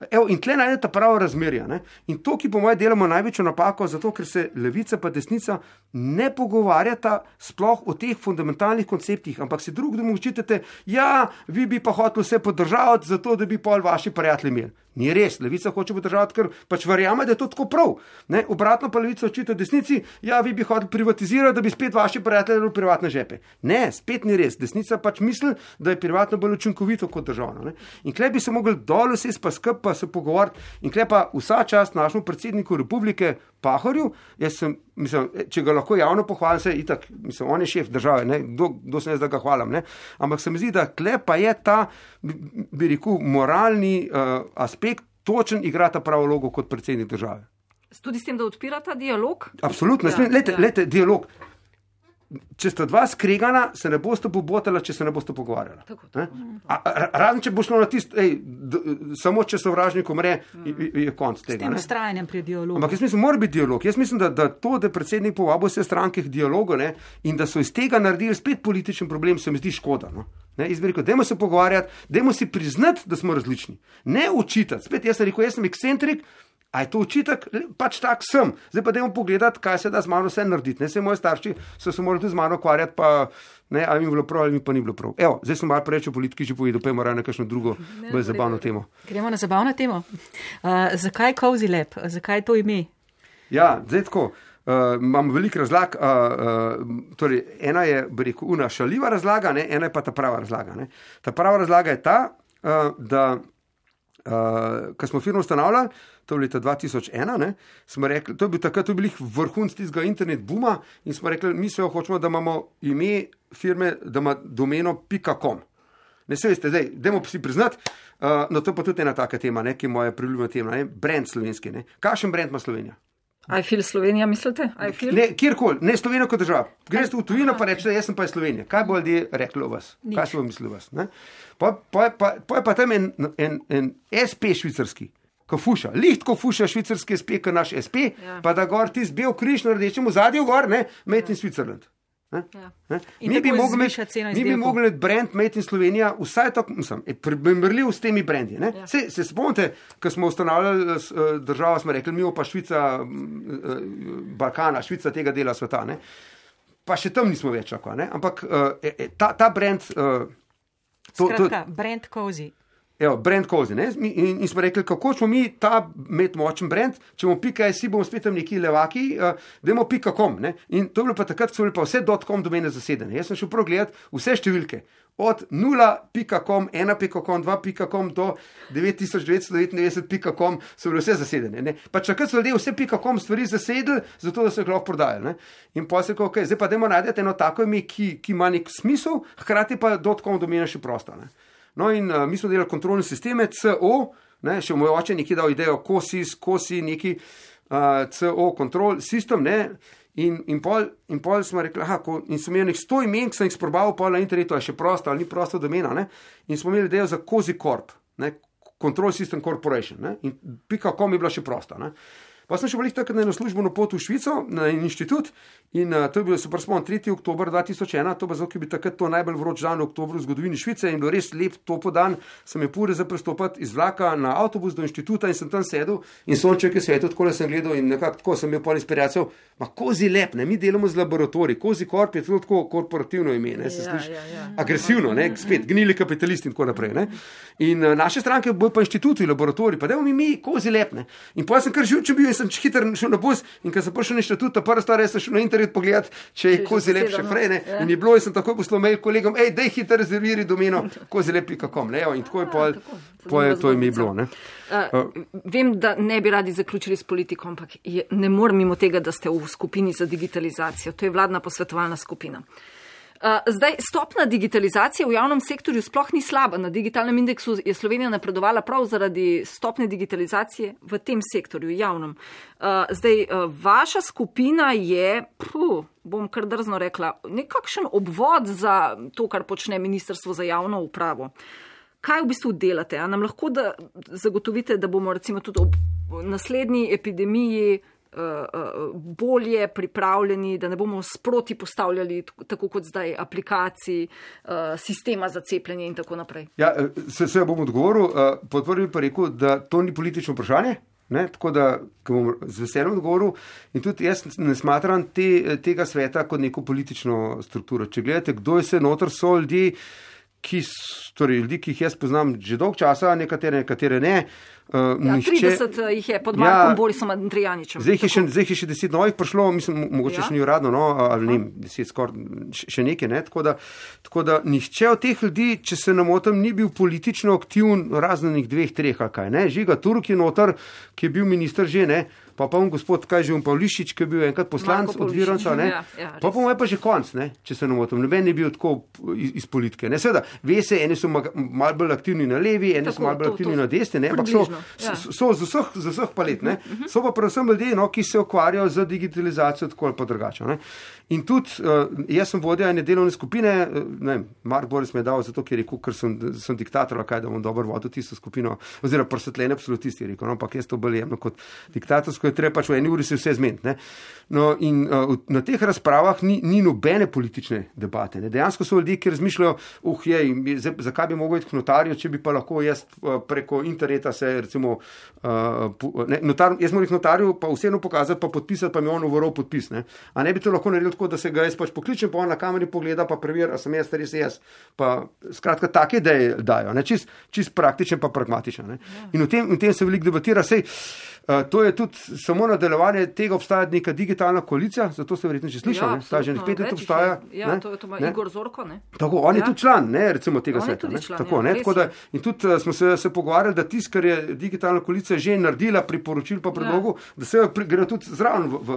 Speaker 4: Evo, in tle najdete pravo razmerje. Ne? In to, ki po mojem delamo največjo napako, zato ker se levica in desnica ne pogovarjata sploh o teh fundamentalnih konceptih, ampak se drug drugemu očitate, ja, vi bi pa hoteli vse podržati, zato da bi pol vaši prijatelji imeli. Ni res, levica hoče podržati, ker pač verjame, da je to tako prav. Ne? Obratno pa levica očita desnici, ja, vi bi hoteli privatizirati, da bi spet vaši prijatelji v privatne žepe. Ne, spet ni res. Desnica pač misli, da je privatno bolj učinkovito kot državno. Ne? In klej bi se mogli dol vse pa skup pa se pogovarjati. In klej pa vsa čast našemu predsedniku republike Pahorju, jaz sem, mislim, če ga lahko javno pohvalim, se itak, mislim, on je šef države, ne? kdo, kdo sem jaz, da ga hvalim. Ne? Ampak se mi zdi, da klej pa je ta, bi, rekel, moralni uh, aspekt točen igra ta pravo vlogo kot predsednik države.
Speaker 3: Tudi s tem, da odpirata dialog?
Speaker 4: Absolutno,
Speaker 3: Ja,
Speaker 4: lete,
Speaker 3: ja.
Speaker 4: lete, dialog. Če sta dva skregana, se ne boste pobotala, če se ne boste pogovarjala.
Speaker 3: Tako,
Speaker 4: Ne? A- a- Razen če bo šlo na tisto, ej, d- samo če sovražnik umre, je, je konc
Speaker 2: S
Speaker 4: tega.
Speaker 2: tem
Speaker 4: ne.
Speaker 2: ustrajanjem pri dialogu.
Speaker 4: Ampak jaz mislim, mora biti dialog. Jaz mislim, da, da to, da predsednik povabil vse stranke k dialogu ne, in da so iz tega naredili spet političen problem, se mi zdi škoda. No. Ne, jaz bi rekel, dajmo se pogovarjati, dajmo si priznati, da smo različni. Ne učitati. Spet jaz sem rekel, jaz sem ekscentrik. A je to učitek? Pač tak sem. Zdaj pa dajmo pogledati, kaj se da z mano vse narediti. Ne, se moji starši so se morali z mano ukvarjati, pa ne, ali mi je bilo prav ali mi pa ni bilo prav. Evo, zdaj sem malo preveč o politiki že povedal, pa je moral na kakšno drugo bolj zabavno temo.
Speaker 2: Gremo na zabavno temo. Uh, zakaj Cozy Lab? Zakaj to ime?
Speaker 4: Ja, zdaj tako. Uh, imam veliko razlag. Uh, uh, torej, ena je, bi rekel, una šaljiva razlaga, ne? ena je pa ta prava razlaga. Ne? Ta prava razlaga je ta, uh, da Uh, Ko smo firmo ustanavljali, to je leta 2001, ne, rekli, to je bil takrat, to je bil vrhunc tistega internet buma in smo rekli, mi se hočemo, da imamo ime firme, da ima domeno .com. Ne se veste, zdaj, dajmo si priznati, uh, no to pa tudi ena taka tema, ne, ki je moja priljubljena tema, ne, brand slovenski. Ne. Kakšen brand ima Slovenija?
Speaker 3: I feel Slovenija, mislite? I feel?
Speaker 4: Ne, kjerkoli, ne Slovenijo kot država. Greš v tujino, pa rečeš, jaz sem pa iz Slovenije. Kaj bo ljudje rekli o vas?
Speaker 2: Nič.
Speaker 4: Kaj so vam mislili o vas? ne? Pa, pa, pa, pa je pa tam en, en, en SP švicarski. Ko fuša, liht, ko fuša švicarski SP, kot naš SP,
Speaker 3: Ja.
Speaker 4: pa da gor ti zbel križ na rdečem zadju, gor, ne, Made in Switzerland.
Speaker 3: Ja.
Speaker 4: Mi bi mogli imeti- mi bi mogli imeti brand Made in Slovenija, vsaj tako, mislim, primerljiv s temi brendi.
Speaker 3: Ja.
Speaker 4: Se, se spomnite, ko smo ustanavljali eh, državo, smo rekli, mi pa Švica, mm, eh, Balkana, Švica tega dela sveta. Ne? Pa še tam nismo več tako. Ne? Ampak eh, eh, ta, ta brand. eh, To, to,
Speaker 2: Skratka, brand Cozy.
Speaker 4: Evo, brand. Mi- In, in smo rekli, kako ćemo mi ta imeti močen brand, če bomo pika, si bomo spet tam neki levaki, uh, dajmo pika kom. Ne? In to je bilo pa takrat, ko so bile pa vse dotcom domene zasedene. Jaz sem šel prav gledat vse številke. Od 0.com, 1.com, 2.com do 9999.com so bile vse zasedene. Ne? Pa čakaj so ljudje vse .com stvari zasedli, zato da so jih lahko prodajali. Ne? In pa se rekel, okay, zdaj pa dajmo najti eno tako ime, ki, ki ima nek smisel, hkrati pa dotcom domena še prosta. Ne? No, in uh, mi smo delali kontrolne sisteme, CO, ne, še moj oče nekje dal idejo, kosis, kosi, neki uh, CO, kontrol, sistem. Ne, in, in, pol, in pol smo rekli, aha, ko, in sem imel nek sto imen, ki sem jih sprobal, pol na internetu, je še prosto ali ni prosto domena. Ne, in smo imeli idejo za Kozi Corp, ne, Control System Corporation. Ne, in pika kom je bila še prosta. Ne. Pa sem še bil takrat na eno službeno pot v Švico, na en inštitut in uh, to je bil, se pravi, 3. oktober 2001, to pa zato, ker bi takrat to najbolj vroč dan v oktobru v zgodovini Švice in bil res lep topo dan, sem je pure za prestopati iz vlaka na avtobus do inštituta in sem tam sedel in sonček je svetil, tako da sem gledal in nekako tako sem imel pol inspiracijo, ma kozi lep, ne, mi delamo z laboratoriji, kozi korp je tudi tako korporativno ime, ne, se
Speaker 3: Ja,
Speaker 4: sliši
Speaker 3: ja, ja.
Speaker 4: agresivno, ne, spet gnili kapitalisti in tako naprej. Ne. In uh, naše stranke bojo pa inštituti, laboratoriji, pa dajmo mi, mi kozi lepne. In pa sem kar živčen bil in sem hiter šel na bus in ko sem prišel na inštitut, ta prva stvar je, sem šel na internet pogledat, če je kozi lep še
Speaker 3: zasedeno.
Speaker 4: frejne.
Speaker 3: Ja.
Speaker 4: In je bilo, in sem takoj poslal mail kolegom, hej, dej hiter rezerviri domeno, kozi. Ne, evo, in tako je pol, pol je to ime
Speaker 3: Zanimiva
Speaker 4: bilo. Ne.
Speaker 3: Uh, vem, da ne bi radi zaključili s politiko, ampak je, ne morem mimo tega, da ste v skupini za digitalizacijo. To je vladna posvetovalna skupina. Uh, zdaj, stopna digitalizacije v javnem sektorju sploh ni slaba. Na digitalnem indeksu je Slovenija napredovala prav zaradi stopne digitalizacije v tem sektorju, javnem. Zdaj, vaša skupina je, puh, bom kar drzno rekla, nekakšen obvod za to, kar počne Ministrstvo za javno upravo. Kaj v bistvu delate? A nam lahko da zagotovite, da bomo recimo tudi ob naslednji epidemiji bolje pripravljeni, da ne bomo sproti postavljali, tako kot zdaj, aplikacij, uh, sistema za cepljenje in tako naprej.
Speaker 4: Ja, eh, se, se bom odgovoril. eh, Podprl bi pa rekel, da to ni politično vprašanje. Ne, tako da ko bom z veseljem odgovoril. In tudi jaz ne smatram te, tega sveta kot neko politično strukturo. Če gledate, kdo je se noter, so ljudje, ki, torej ljudi, ki jih jaz poznam že dolg časa, nekatere, nekatere ne.
Speaker 3: Ja,
Speaker 4: nihče-
Speaker 3: 30 jih je pod Markom
Speaker 4: Ja.
Speaker 3: Borisom Andrijaničem.
Speaker 4: Zdaj jih, je še, zdaj jih je še deset novih prišlo, mislim, mo- mogoče
Speaker 3: Ja.
Speaker 4: ja. še ni uradno, no, ali ne, vem, deset skoraj, še, nekaj. Ne? Tako, da, tako da nihče od teh ljudi, če se ne motim, ni bil politično aktiven, razen enih dveh, treh, kaj. Ne? Žiga Turk je noter, ki je bil minister že, ne? Pa pa on gospod, kaj že on Pavlišič, ki je bil enkrat poslanec
Speaker 3: Marko
Speaker 4: od Viranca, ne?
Speaker 3: ja, ja,
Speaker 4: pa mu je pa že konc, ne? če se ne motim. Noben ni bil tako iz, iz politike. Ne? Seveda, ve se, eni so ma- malo bolj aktivni na levi, eni so
Speaker 3: Tako,
Speaker 4: malo bolj
Speaker 3: to-
Speaker 4: aktivni
Speaker 3: to
Speaker 4: na desni, ne? ampak so,
Speaker 3: ja.
Speaker 4: so, so z vseh, z vseh palet. Ne? So pa predvsem ljudje, no, ki se ukvarjajo z digitalizacijo tako ali pa drugače. Ne? In tudi uh, jaz sem vodja ene delovne skupine, uh, ne vem, Mark Boris me je dal zato, ker je rekel, ker sem, sem diktator, kaj da bom dobro vodil tisto skupino, oziroma prosvetljene absolutisti, je rekel, no, ampak jaz to bolj jemno kot diktatorsko, je treba pač v eni uri se vse zmeniti. ne. No, in uh, na teh razpravah ni, ni nobene politične debate. Ne. Dejansko so ljudje, ki razmišljajo, uh, zdaj, zakaj bi mogel iti k notarju, če bi pa lahko jaz uh, preko interneta se recimo, uh, pu- ne, notar, jaz moram k notarju, pa vseeno pokazati, pa podpisati, pa mi on uvoril podpis. Ne. A ne bi to lahko naredil tako, da se ga jaz pač pokličem, pa on na kameri pogleda, pa preveri, a sem jaz, res jaz. Pa, skratka, take ideje dajo, ne, čist, čist praktičen, pa pragmatičen. Ne. In v tem, v tem se veliko debatira. Sej, to je tudi samo nadaljevanje tega, obstaja neka digitalna koalicija, zato ste verjetno že slišali,
Speaker 3: Ja,
Speaker 4: ja, ta že nekaj pet let obstaja.
Speaker 3: je. Ja,
Speaker 4: ne,
Speaker 3: to, to ima
Speaker 4: ne.
Speaker 3: Igor Zorko. Ne?
Speaker 4: Tako, on je
Speaker 3: Ja.
Speaker 4: tudi član, ne, recimo tega
Speaker 3: On je
Speaker 4: sveta. ne.
Speaker 3: član,
Speaker 4: Tako,
Speaker 3: ja,
Speaker 4: ne, tako da,
Speaker 3: je.
Speaker 4: in tudi uh, smo se, se pogovarjali, da tisto, kar je digitalna koalicija že naredila, priporočil pa predlogov, ja. da se pri, gre tudi zraven v, v,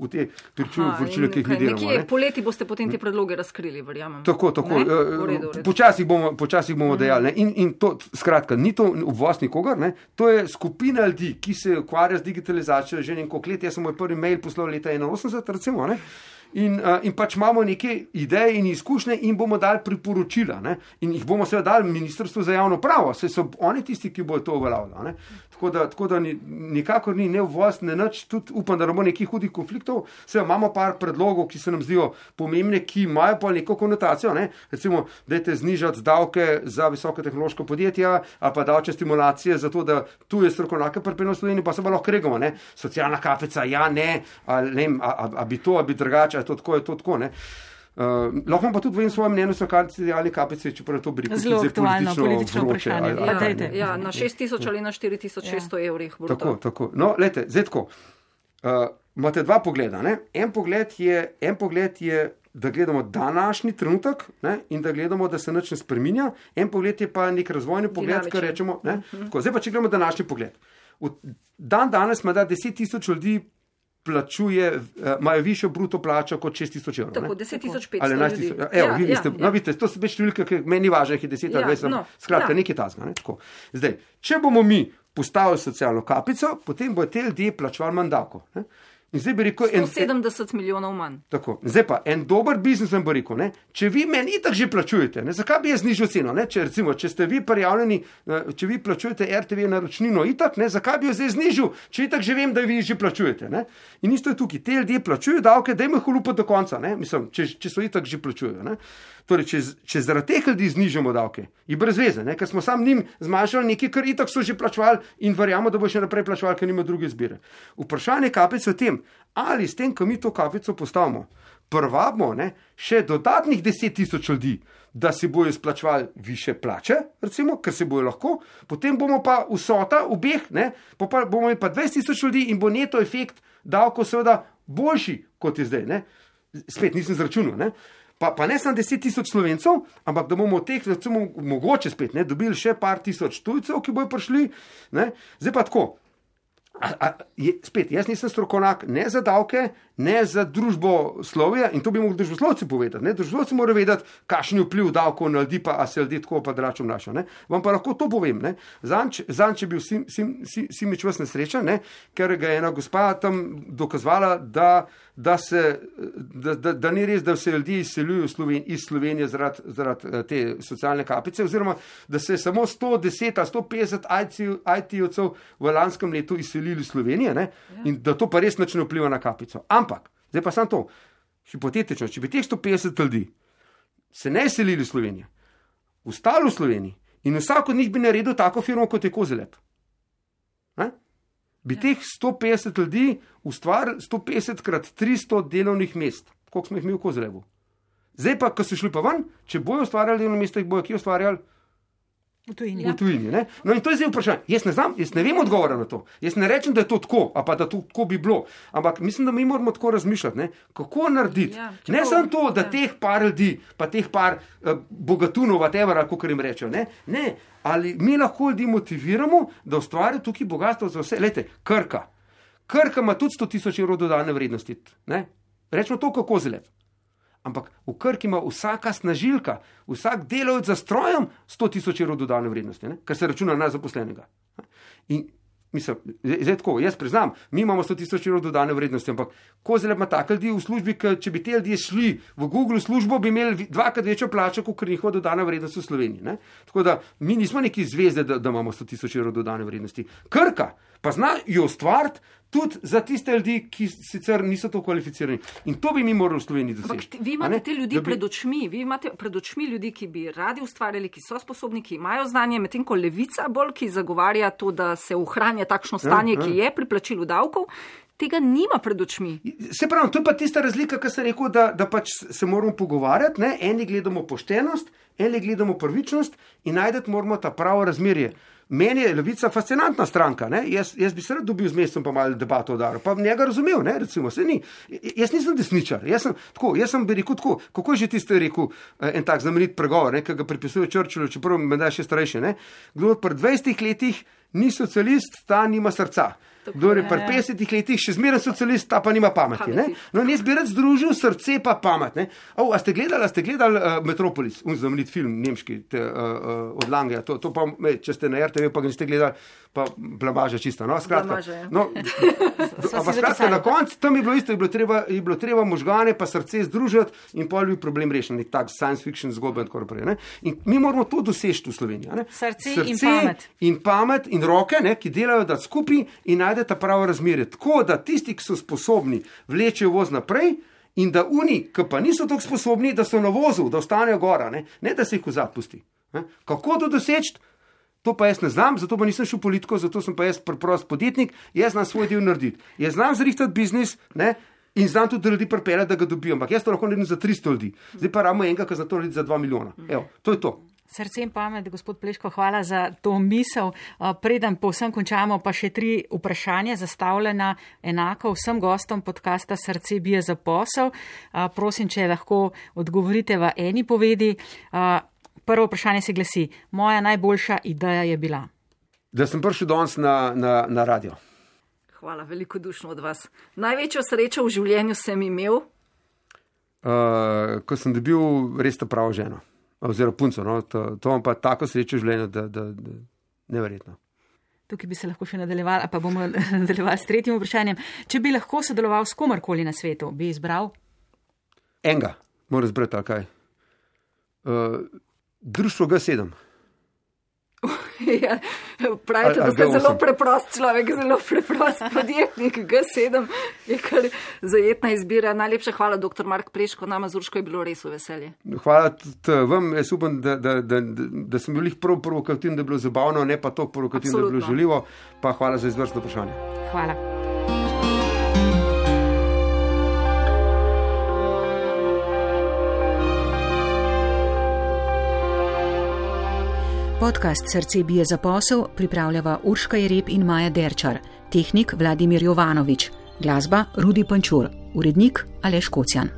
Speaker 4: v, te
Speaker 3: Aha,
Speaker 4: poročila,
Speaker 3: in
Speaker 4: ki jih mi delamo.
Speaker 3: Nekje
Speaker 4: ne.
Speaker 3: poleti boste potem te predloge razkrili, verjamem.
Speaker 4: Tako, tako. Eh. Počasih bomo, počasih bomo dejali. Ne? In, in to, skratka, ni to uvoz nikogar, ne? to je skupina ljudi, ki se ukvarja z digitalizacijo že nekaj let. Jaz sem moj prvi mail poslal leta 81, recimo. Ne? In, uh, in pač imamo neke ideje in izkušnje, in bomo dali priporočila. Ne? In jih bomo seveda dali Ministrstvu za javno pravo, saj so oni tisti, ki bodo to uveljavljali. Tako da, tako da ni, nikakor ni ne uvoz, ne nič, tudi upam, da ne bo nekih hudih konfliktov. Seveda imamo par predlogov, ki se nam zdijo pomembne, ki imajo pa neko konotacijo. Ne? Recimo, dajte znižati davke za visoke tehnološke podjetja ali pa davčne stimulacije, zato da tu je strokovnjake pripeljejo v Slovenijo, pa se pa lahko regamo. Ne? Socialna kapica, ja, ne, ali ne, a, a, a bi to, a bi drugače, a je to tako, je to tako. Ne? Uh, lahko pa tudi v svojem mnenju so socialne kapice, čeprav je to rekel
Speaker 2: Zelo aktualno politično
Speaker 4: vroče,
Speaker 2: vprašanje.
Speaker 4: ali-
Speaker 2: Ja,
Speaker 4: ali-
Speaker 2: dajte.
Speaker 3: Ja, na 6000 ali na 4600
Speaker 2: Ja.
Speaker 3: evrih. bruto.
Speaker 4: Tako, tako. No, lete, zdaj tako. Uh, imate dva pogleda. Ne? En pogled, je, en pogled je, da gledamo današnji trenutek ne? in da gledamo, da se nič ne spremenja. En pogled je pa nek razvojni pogled, ki rečemo. Ne? Tako, zdaj pa, če gledamo današnji pogled. V dan danes ima da 10 tisoč ljudi. Plačuje, eh, imajo višjo bruto plačo kot 6 tisoč evrov.
Speaker 3: Tako,
Speaker 4: ne?
Speaker 3: 10.500
Speaker 4: Ali 11
Speaker 3: ljudi.
Speaker 4: tisoč. Evo,
Speaker 3: Ja,
Speaker 4: vi
Speaker 3: ja,
Speaker 4: ste,
Speaker 3: ja.
Speaker 4: no, vidite, to so več številke, ki meni ni važno, jih je 10 ali
Speaker 3: Ja,
Speaker 4: 20.
Speaker 3: no,
Speaker 4: Skratka,
Speaker 3: ja.
Speaker 4: nekaj tasga. Ne? Tako. Zdaj, če bomo mi postavili socialno kapico, potem bodo te ljudje plačevali manj davkov. In zdaj bi rekel, en, en,
Speaker 3: 170 milijonov manj.
Speaker 4: tako, zdaj pa en dober biznismen bo rekel, ne, če vi meni itak že plačujete, ne, zakaj bi jaz znižal ceno? Ne, če, recimo, če ste vi prijavljeni, eh, če vi plačujete RTV naročnino itak, ne, zakaj bi jo zdaj znižal, če itak že vem, da vi že plačujete. Ne? In isto je tukaj, te ljudje plačujejo davke, da jim jih lupa do konca, ne, mislim, če, če so itak že plačujejo. Ne? Torej, če, če zaradi teh ljudi znižamo davke, je brez veze, ne? ker smo sam njim zmanjšali nekaj, kar itak so že plačevali in verjamemo, da bo še naprej plačevali, ker nima druge izbire. Vprašanje kapice je v tem, ali s tem, ko mi to kapico postavimo, prvabimo ne, še dodatnih 10 tisoč ljudi, da si bojo izplačevali više plače, recimo, ker se bojo lahko, potem bomo pa vsota obeh, ne, po pa bomo imeli pa 20 tisoč ljudi in bo neto efekt davkov seveda boljši, kot je zdaj. Ne. Spet nisem zračunal. Ne. Pa, pa ne samo 10 tisoč slovencev, ampak da bomo od teh, recimo, mogoče spet ne, dobili še par tisoč tujcev, ki bojo prišli. Ne. Zdaj pa tako. A, a, je, spet, jaz nisem strokovnjak ne za davke, ne za družbo slovja in to bi mogli družboslovci povedati. ne. Družboslovci morajo vedeti, kakšen je vpliv davkov na ljudi, pa a se ljudje tako pa drugače obnašajo. ne. Vam pa lahko to povem. ne. Zanč, zanč je bil Sim, sim, sim, Simič vas nesrečen, ne, ker ga je ena gospa tam dokazovala, da, da, se, da, da, da ni res, da se ljudje izseljujejo Sloven, iz Slovenije zaradi, zaradi eh, te socialne kapice, oziroma da se je samo 110 ali 150 IT-jevcev v lanskem letu izselili iz Slovenije ne, in da to pa res nič ne vpliva na kapico. Ampak, zdaj pa samo to, hipotetično, če bi teh 150 ljudi se ne selili v Slovenijo, ostali v Sloveniji in vsak od njih bi naredil tako firmo, kot je Kozelep. Ne? Bi teh 150 ljudi ustvarili 150 krat 300 delovnih mest, koliko smo jih mi v Kozelevu. Zdaj pa, ko so šli pa ven, če bojo ustvarjali delovno mesto, jih bojo kje ustvarjali
Speaker 2: V tujini.
Speaker 4: v tujini. Ne? No in to je zdaj vprašanje. Jaz ne znam, jaz ne vem odgovora na to. Jaz ne rečem, da je to tako, pa da to tako bi bilo. Ampak mislim, da mi moramo tako razmišljati, ne? kako narediti.
Speaker 3: Ja,
Speaker 4: ne
Speaker 3: čeprav-
Speaker 4: samo to, da
Speaker 3: ja.
Speaker 4: teh par ljudi, pa teh par uh, bogatunov, whatever, kako jim rečejo. Ne? ne, ali mi lahko ljudi motiviramo, da ustvarijo tukaj bogatstvo za vse. Lete, krka. Krka ima tudi 100 tisoč evrov dodane vrednosti. Ne? Rečemo to, kako zelo. Ampak v Krki ima vsaka snažilka, vsak delavec za strojem 100 tisoč evrov dodane vrednosti, ne? kar se računa na zaposlenega. In mislim, zdaj tako, jaz priznam, mi imamo 100 tisoč evrov dodane vrednosti, ampak ko zelo ima take ljudi v službi, če bi te ljudje šli v Google službo, bi imeli dvakrat večjo plačo, kot njihova dodana vrednost v Sloveniji. Ne? Tako da mi nismo neki zvezde, da, da imamo 100 tisoč evrov dodane vrednosti. Krka pa zna jo ustvariti tudi za tiste ljudi, ki sicer niso to kvalificirani. In to bi mi morali v Sloveniji doseči.
Speaker 3: vi imate te ljudi
Speaker 4: bi-
Speaker 3: pred očmi, vi imate pred očmi ljudi, ki bi radi ustvarjali, ki so sposobni, ki imajo znanje, medtem ko levica bolj, ki zagovarja to, da se ohranja takšno stanje,
Speaker 4: ja.
Speaker 3: ki je pri plačilu davkov, tega nima pred očmi.
Speaker 4: Se pravi, to je pa tista razlika, ki sem rekel, da, da pač se moramo pogovarjati. Ne? Eni gledamo poštenost, eni gledamo pravičnost in najdete moramo ta pravo razmerje. Meni je levica fascinantna stranka. Jaz, jaz bi se rad dobil z mestom pa malo debato udaril, pa njega razumel, ne, recimo, se ni. Jaz nisem desničar, jaz sem, tako, jaz sem bi rekel tako, kako je že tisti rekel eh, en tak znamenit pregovor, ki ga pripisuje Črčilu, čeprav me da še starejši. Ne? Kdo pri 20 letih ni socialist, ta nima srca. Kdo je pri 50 letih še zmeraj socialist, ta pa nima pameti. pameti. No, jaz bi rad združil srce pa pamet. O, a ste gledali, a ste gledali uh, Metropolis, znamenit film, nemški, te, uh, uh, od Lange. To, to pa, me, če ste na RTV, pa ga niste gledali, pa blamaže čisto. No, skratka, blamaže, ja. no, skratka na koncu tam je bilo isto, je bilo, treba, je bilo treba možgane pa srce združiti in pol bi problem rešen, nek tak science fiction zgodba in tako naprej. In mi moramo to doseči v Sloveniji.
Speaker 2: Srce, srce in pamet.
Speaker 4: In pamet in roke, ne, ki delajo da skupaj in najdete pravo razmerje. Tako da tisti, ki so sposobni, vlečejo voz naprej. In da oni, ki pa niso tako sposobni, da so na vozu, da ostanejo gora, ne, ne da se jih zapusti. Kako to doseči? To pa jaz ne znam, zato pa nisem šel v politiko, zato sem pa jaz preprost podjetnik, jaz znam svoj del narediti. Jaz znam zrihtati biznis ne, in znam tudi ljudi pripeljati, da ga dobijo. Ampak jaz to lahko naredim za 300 ljudi, zdaj pa ramo enega, ki za to naredi za 2 milijona. Evo, to je to.
Speaker 2: Srce in pamet, gospod Pleško, hvala za to misel. Preden povsem končamo, pa še tri vprašanja zastavljena enako vsem gostom podcasta Srce bije za posel. Prosim, če lahko odgovorite v eni povedi. Prvo vprašanje se glasi: Moja najboljša ideja je bila.
Speaker 4: Da sem prišel danes na, na, na radio.
Speaker 3: Hvala, veliko dušno od vas. Največjo srečo v življenju sem imel.
Speaker 4: Uh, ko sem dobil res ta pravo ženo, oziroma punco. No, to, to vam pa tako srečo v življenju, da je neverjetno.
Speaker 2: Tukaj bi se lahko še nadaljevali, pa bomo nadaljevali s tretjim vprašanjem. Če bi lahko sodeloval s komarkoli na svetu, bi izbral?
Speaker 4: Enega, moram izbrati, kaj. Uh, društvo G7.
Speaker 3: Ja, pravite, da ste zelo preprost človek, zelo preprost podjetnik. G7 je kar zajetna izbira. Najlepša hvala, dr. Mark Preško, nama Zurško je bilo res veselje.
Speaker 4: Hvala tudi vam, jaz upam, da, da, da, da, sem bil jih prav provokativni, da je bilo zabavno, ne pa to provokativno, da je bilo želivo. Pa hvala za izvrstno vprašanje.
Speaker 2: Hvala. Podcast Srce bije za posel pripravljava Urška Jereb in Maja Derčar, tehnik Vladimir Jovanovič, glasba Rudi Pančur, urednik Aleš Kocjan.